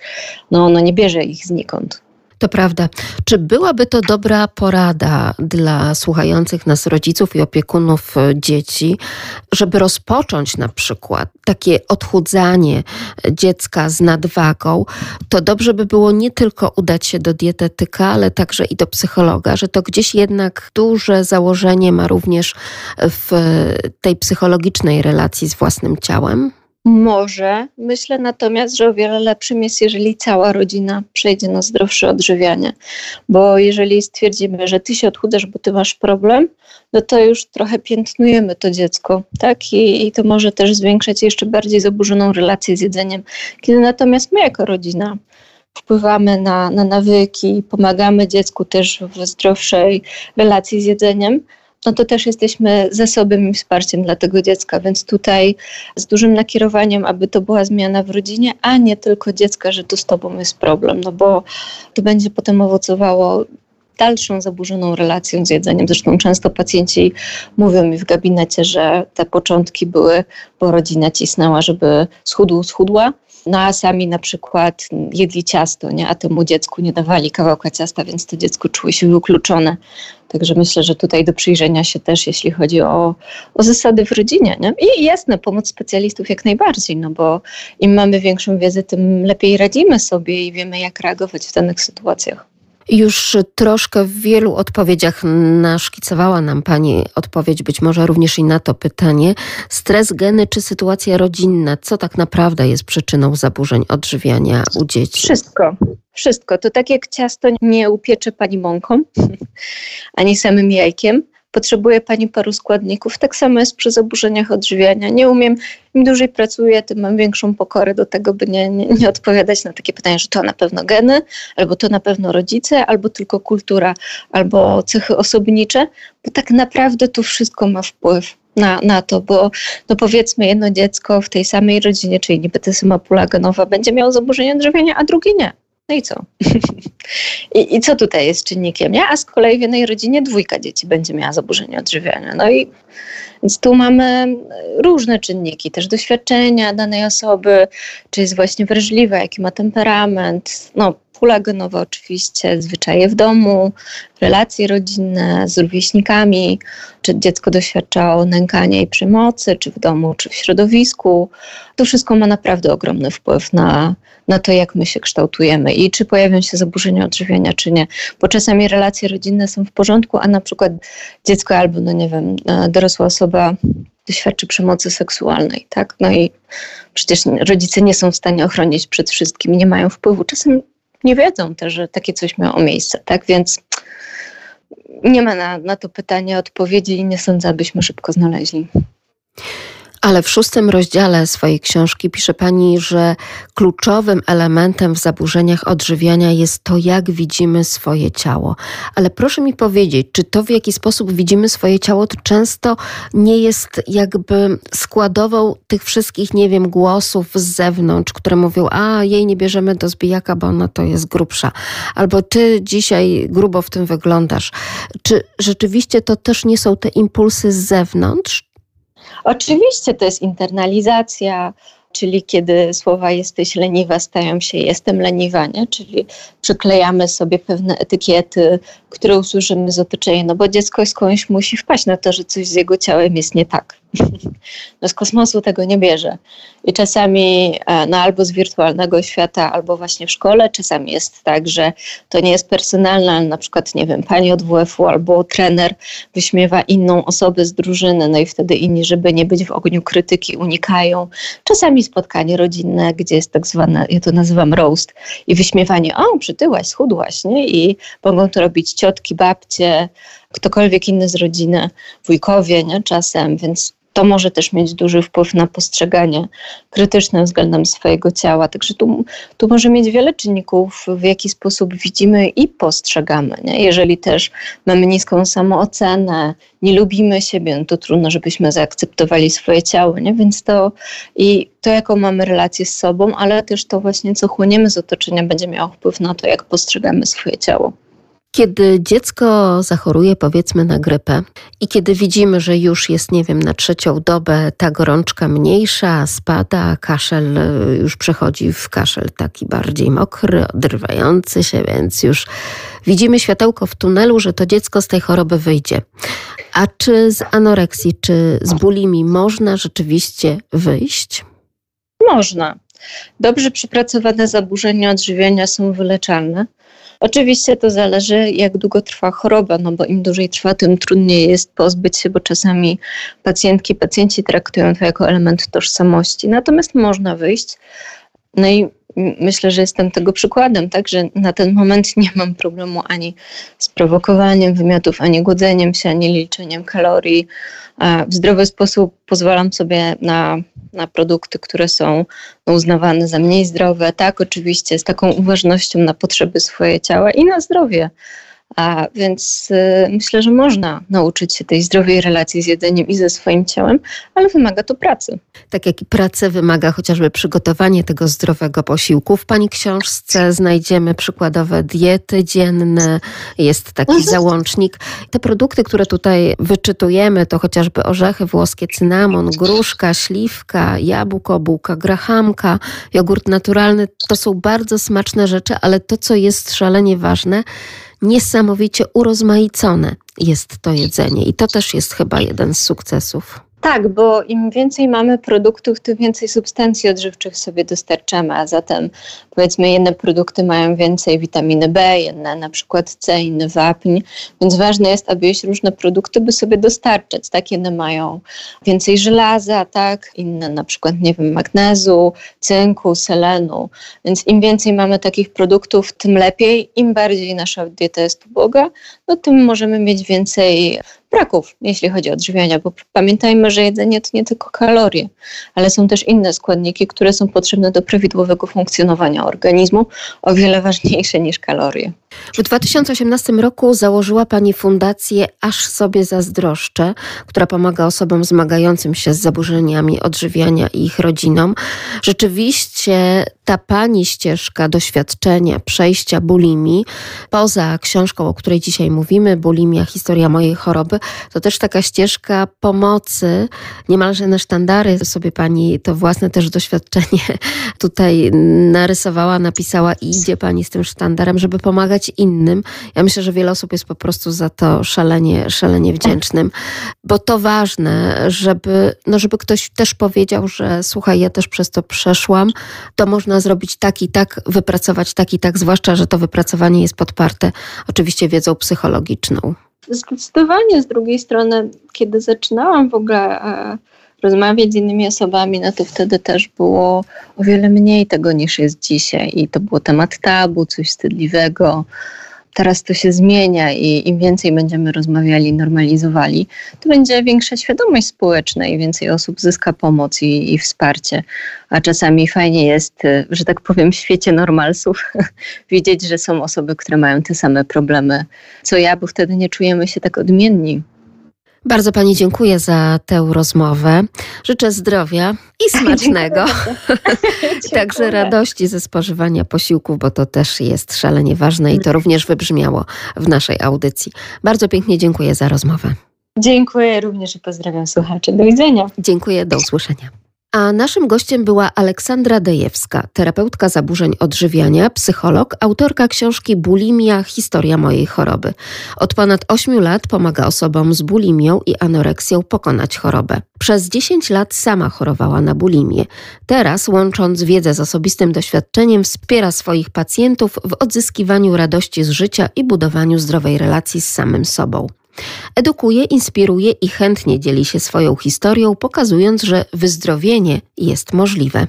no ono nie bierze ich znikąd. To prawda. Czy byłaby to dobra porada dla słuchających nas rodziców i opiekunów e, dzieci, żeby rozpocząć na przykład takie odchudzanie dziecka z nadwagą? To dobrze by było nie tylko udać się do dietetyka, ale także i do psychologa, że to gdzieś jednak duże założenie ma również w tej psychologicznej relacji z własnym ciałem? Może. Myślę natomiast, że o wiele lepszym jest, jeżeli cała rodzina przejdzie na zdrowsze odżywianie. Bo jeżeli stwierdzimy, że ty się odchudasz, bo ty masz problem, no to już trochę piętnujemy to dziecko, tak? I, I to może też zwiększać jeszcze bardziej zaburzoną relację z jedzeniem. Kiedy natomiast my jako rodzina wpływamy na, na nawyki, pomagamy dziecku też w zdrowszej relacji z jedzeniem, no to też jesteśmy zasobem i wsparciem dla tego dziecka, więc tutaj z dużym nakierowaniem, aby to była zmiana w rodzinie, a nie tylko dziecka, że tu z tobą jest problem, no bo to będzie potem owocowało dalszą zaburzoną relacją z jedzeniem. Zresztą często pacjenci mówią mi w gabinecie, że te początki były, bo rodzina cisnęła, żeby schudł, schudła, no a sami na przykład jedli ciasto, nie? a temu dziecku nie dawali kawałka ciasta, więc to dziecko czuło się wykluczone. Także myślę, że tutaj do przyjrzenia się też, jeśli chodzi o, o zasady w rodzinie. Nie? I jasne, pomoc specjalistów jak najbardziej, no bo im mamy większą wiedzę, tym lepiej radzimy sobie i wiemy, jak reagować w danych sytuacjach. Już troszkę w wielu odpowiedziach naszkicowała nam Pani odpowiedź, być może również i na to pytanie. Stres, geny czy sytuacja rodzinna? Co tak naprawdę jest przyczyną zaburzeń odżywiania u dzieci? Wszystko. Wszystko. To tak jak ciasto nie upiecze Pani mąką, ani samym jajkiem potrzebuje Pani paru składników. Tak samo jest przy zaburzeniach odżywiania. Nie umiem, im dłużej pracuję, tym mam większą pokorę do tego, by nie, nie, nie odpowiadać na takie pytania, że to na pewno geny, albo to na pewno rodzice, albo tylko kultura, albo cechy osobnicze, bo tak naprawdę to wszystko ma wpływ na, na to, bo no powiedzmy jedno dziecko w tej samej rodzinie, czyli niby ta sama pula genowa, będzie miało zaburzenie odżywiania, a drugie nie. No i co? I, I co tutaj jest czynnikiem? Nie? A z kolei w jednej rodzinie dwójka dzieci będzie miała zaburzenie odżywiania. No i więc tu mamy różne czynniki, też doświadczenia danej osoby, czy jest właśnie wrażliwa, jaki ma temperament, no pula oczywiście, zwyczaje w domu, relacje rodzinne z rówieśnikami, czy dziecko doświadczało nękania i przemocy, czy w domu, czy w środowisku. To wszystko ma naprawdę ogromny wpływ na, na to, jak my się kształtujemy i czy pojawią się zaburzenia odżywiania, czy nie. Bo czasami relacje rodzinne są w porządku, a na przykład dziecko albo, no nie wiem, e, dorosła osoba doświadczy przemocy seksualnej, tak? No i przecież rodzice nie są w stanie ochronić przed wszystkim, nie mają wpływu. Czasem nie wiedzą też, że takie coś miało miejsce, tak? Więc nie ma na, na to pytanie odpowiedzi i nie sądzę, abyśmy szybko znaleźli. Ale w szóstym rozdziale swojej książki pisze pani, że kluczowym elementem w zaburzeniach odżywiania jest to, jak widzimy swoje ciało. Ale proszę mi powiedzieć, czy to w jaki sposób widzimy swoje ciało, to często nie jest jakby składową tych wszystkich, nie wiem, głosów z zewnątrz, które mówią, a jej nie bierzemy do zbijaka, bo ona to jest grubsza. Albo ty dzisiaj grubo w tym wyglądasz. Czy rzeczywiście to też nie są te impulsy z zewnątrz, Oczywiście to jest internalizacja, czyli kiedy słowa jesteś leniwa stają się jestem leniwa, nie? czyli przyklejamy sobie pewne etykiety, które usłyszymy z otoczenia, no bo dziecko skądś musi wpaść na to, że coś z jego ciałem jest nie tak. No z kosmosu tego nie bierze. I czasami e, no albo z wirtualnego świata, albo właśnie w szkole, czasami jest tak, że to nie jest personalne, ale na przykład, nie wiem, pani od WF-u albo trener wyśmiewa inną osobę z drużyny, no i wtedy inni, żeby nie być w ogniu krytyki, unikają. Czasami spotkanie rodzinne, gdzie jest tak zwane, ja to nazywam roast, i wyśmiewanie, o, przytyłaś, schudłaś, nie? I mogą to robić ciotki, babcie, ktokolwiek inny z rodziny, wujkowie, nie? Czasem, więc to może też mieć duży wpływ na postrzeganie krytyczne względem swojego ciała. Także tu, tu może mieć wiele czynników, w jaki sposób widzimy i postrzegamy. Nie? Jeżeli też mamy niską samoocenę, nie lubimy siebie, no to trudno, żebyśmy zaakceptowali swoje ciało. Nie? Więc to i to, jaką mamy relację z sobą, ale też to właśnie, co chłoniemy z otoczenia, będzie miało wpływ na to, jak postrzegamy swoje ciało. Kiedy dziecko zachoruje, powiedzmy, na grypę i kiedy widzimy, że już jest, nie wiem, na trzecią dobę ta gorączka mniejsza, spada, kaszel e, już przechodzi w kaszel taki bardziej mokry, odrywający się, więc już widzimy światełko w tunelu, że to dziecko z tej choroby wyjdzie. A czy z anoreksji, czy z bulimi można rzeczywiście wyjść? Można. Dobrze przepracowane zaburzenia odżywiania są wyleczalne. Oczywiście to zależy, jak długo trwa choroba, no bo im dłużej trwa, tym trudniej jest pozbyć się, bo czasami pacjentki, pacjenci traktują to jako element tożsamości. Natomiast można wyjść. No i myślę, że jestem tego przykładem, tak, że na ten moment nie mam problemu ani z prowokowaniem wymiotów, ani głodzeniem się, ani liczeniem kalorii. W zdrowy sposób pozwalam sobie na, na produkty, które są uznawane za mniej zdrowe. Tak, oczywiście, z taką uważnością na potrzeby swojego ciała i na zdrowie. A więc y, myślę, że można nauczyć się tej zdrowej relacji z jedzeniem i ze swoim ciałem, ale wymaga to pracy. Tak jak i pracy wymaga chociażby przygotowanie tego zdrowego posiłku. W Pani książce znajdziemy przykładowe diety dzienne, jest taki mhm. załącznik. Te produkty, które tutaj wyczytujemy, to chociażby orzechy włoskie, cynamon, gruszka, śliwka, jabłko, bułka, grahamka, jogurt naturalny. To są bardzo smaczne rzeczy, ale to, co jest szalenie ważne, niesamowicie urozmaicone jest to jedzenie i to też jest chyba jeden z sukcesów. Tak, bo im więcej mamy produktów, tym więcej substancji odżywczych sobie dostarczamy, a zatem powiedzmy jedne produkty mają więcej witaminy B, jedne na przykład C, inne wapń, więc ważne jest, aby jeść różne produkty, by sobie dostarczać, tak, jedne mają więcej żelaza, tak, inne na przykład, nie wiem, magnezu, cynku, selenu, więc im więcej mamy takich produktów, tym lepiej, im bardziej nasza dieta jest uboga, no tym możemy mieć więcej braków, jeśli chodzi o odżywianie, bo pamiętajmy, że jedzenie to nie tylko kalorie, ale są też inne składniki, które są potrzebne do prawidłowego funkcjonowania organizmu, o wiele ważniejsze niż kalorie. W 2018 roku założyła Pani fundację Aż sobie zazdroszczę, która pomaga osobom zmagającym się z zaburzeniami odżywiania i ich rodzinom. Rzeczywiście ta Pani ścieżka doświadczenia, przejścia bulimi, poza książką, o której dzisiaj mówimy, Bulimia, historia mojej choroby, to też taka ścieżka pomocy, niemalże na sztandary sobie Pani to własne też doświadczenie tutaj narysowała, napisała i idzie Pani z tym sztandarem, żeby pomagać innym. Ja myślę, że wiele osób jest po prostu za to szalenie, szalenie wdzięcznym, bo to ważne, żeby, no żeby ktoś też powiedział, że słuchaj, ja też przez to przeszłam, to można zrobić tak i tak, wypracować tak i tak, zwłaszcza, że to wypracowanie jest podparte oczywiście wiedzą psychologiczną. Zdecydowanie z drugiej strony, kiedy zaczynałam w ogóle e, rozmawiać z innymi osobami, no to wtedy też było o wiele mniej tego niż jest dzisiaj. I to było temat tabu, coś wstydliwego. teraz to się zmienia i im więcej będziemy rozmawiali, normalizowali, to będzie większa świadomość społeczna i więcej osób zyska pomoc i, i wsparcie. A czasami fajnie jest, y, że tak powiem, w świecie normalsów widzieć, że są osoby, które mają te same problemy co ja, bo wtedy nie czujemy się tak odmienni. Bardzo Pani dziękuję za tę rozmowę. Życzę zdrowia i smacznego. Także radości ze spożywania posiłków, bo to też jest szalenie ważne i to również wybrzmiało w naszej audycji. Bardzo pięknie dziękuję za rozmowę. Dziękuję również i pozdrawiam słuchaczy. Do widzenia. Dziękuję, do usłyszenia. A naszym gościem była Aleksandra Dejewska, terapeutka zaburzeń odżywiania, psycholog, autorka książki Bulimia Historia mojej choroby. Od ponad 8 lat pomaga osobom z bulimią i anoreksją pokonać chorobę. Przez 10 lat sama chorowała na bulimię. Teraz, łącząc wiedzę z osobistym doświadczeniem, wspiera swoich pacjentów w odzyskiwaniu radości z życia i budowaniu zdrowej relacji z samym sobą. Edukuje, inspiruje i chętnie dzieli się swoją historią, pokazując, że wyzdrowienie jest możliwe.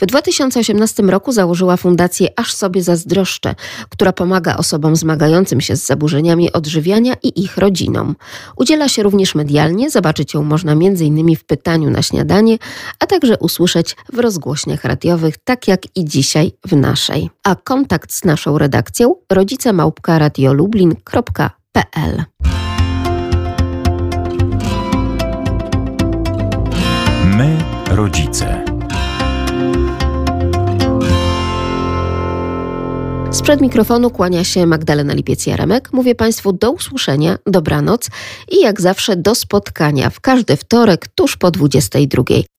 W 2018 roku założyła fundację Aż sobie zazdroszczę, która pomaga osobom zmagającym się z zaburzeniami odżywiania i ich rodzinom. Udziela się również medialnie, zobaczyć ją można m.in. w pytaniu na śniadanie, a także usłyszeć w rozgłośniach radiowych, tak jak i dzisiaj w naszej. A kontakt z naszą redakcją rodzicemałpka.radiolublin.pl rodzice. Sprzed mikrofonu kłania się Magdalena Lipiec-Jaremek. Mówię Państwu do usłyszenia, dobranoc i jak zawsze do spotkania w każdy wtorek tuż po 22.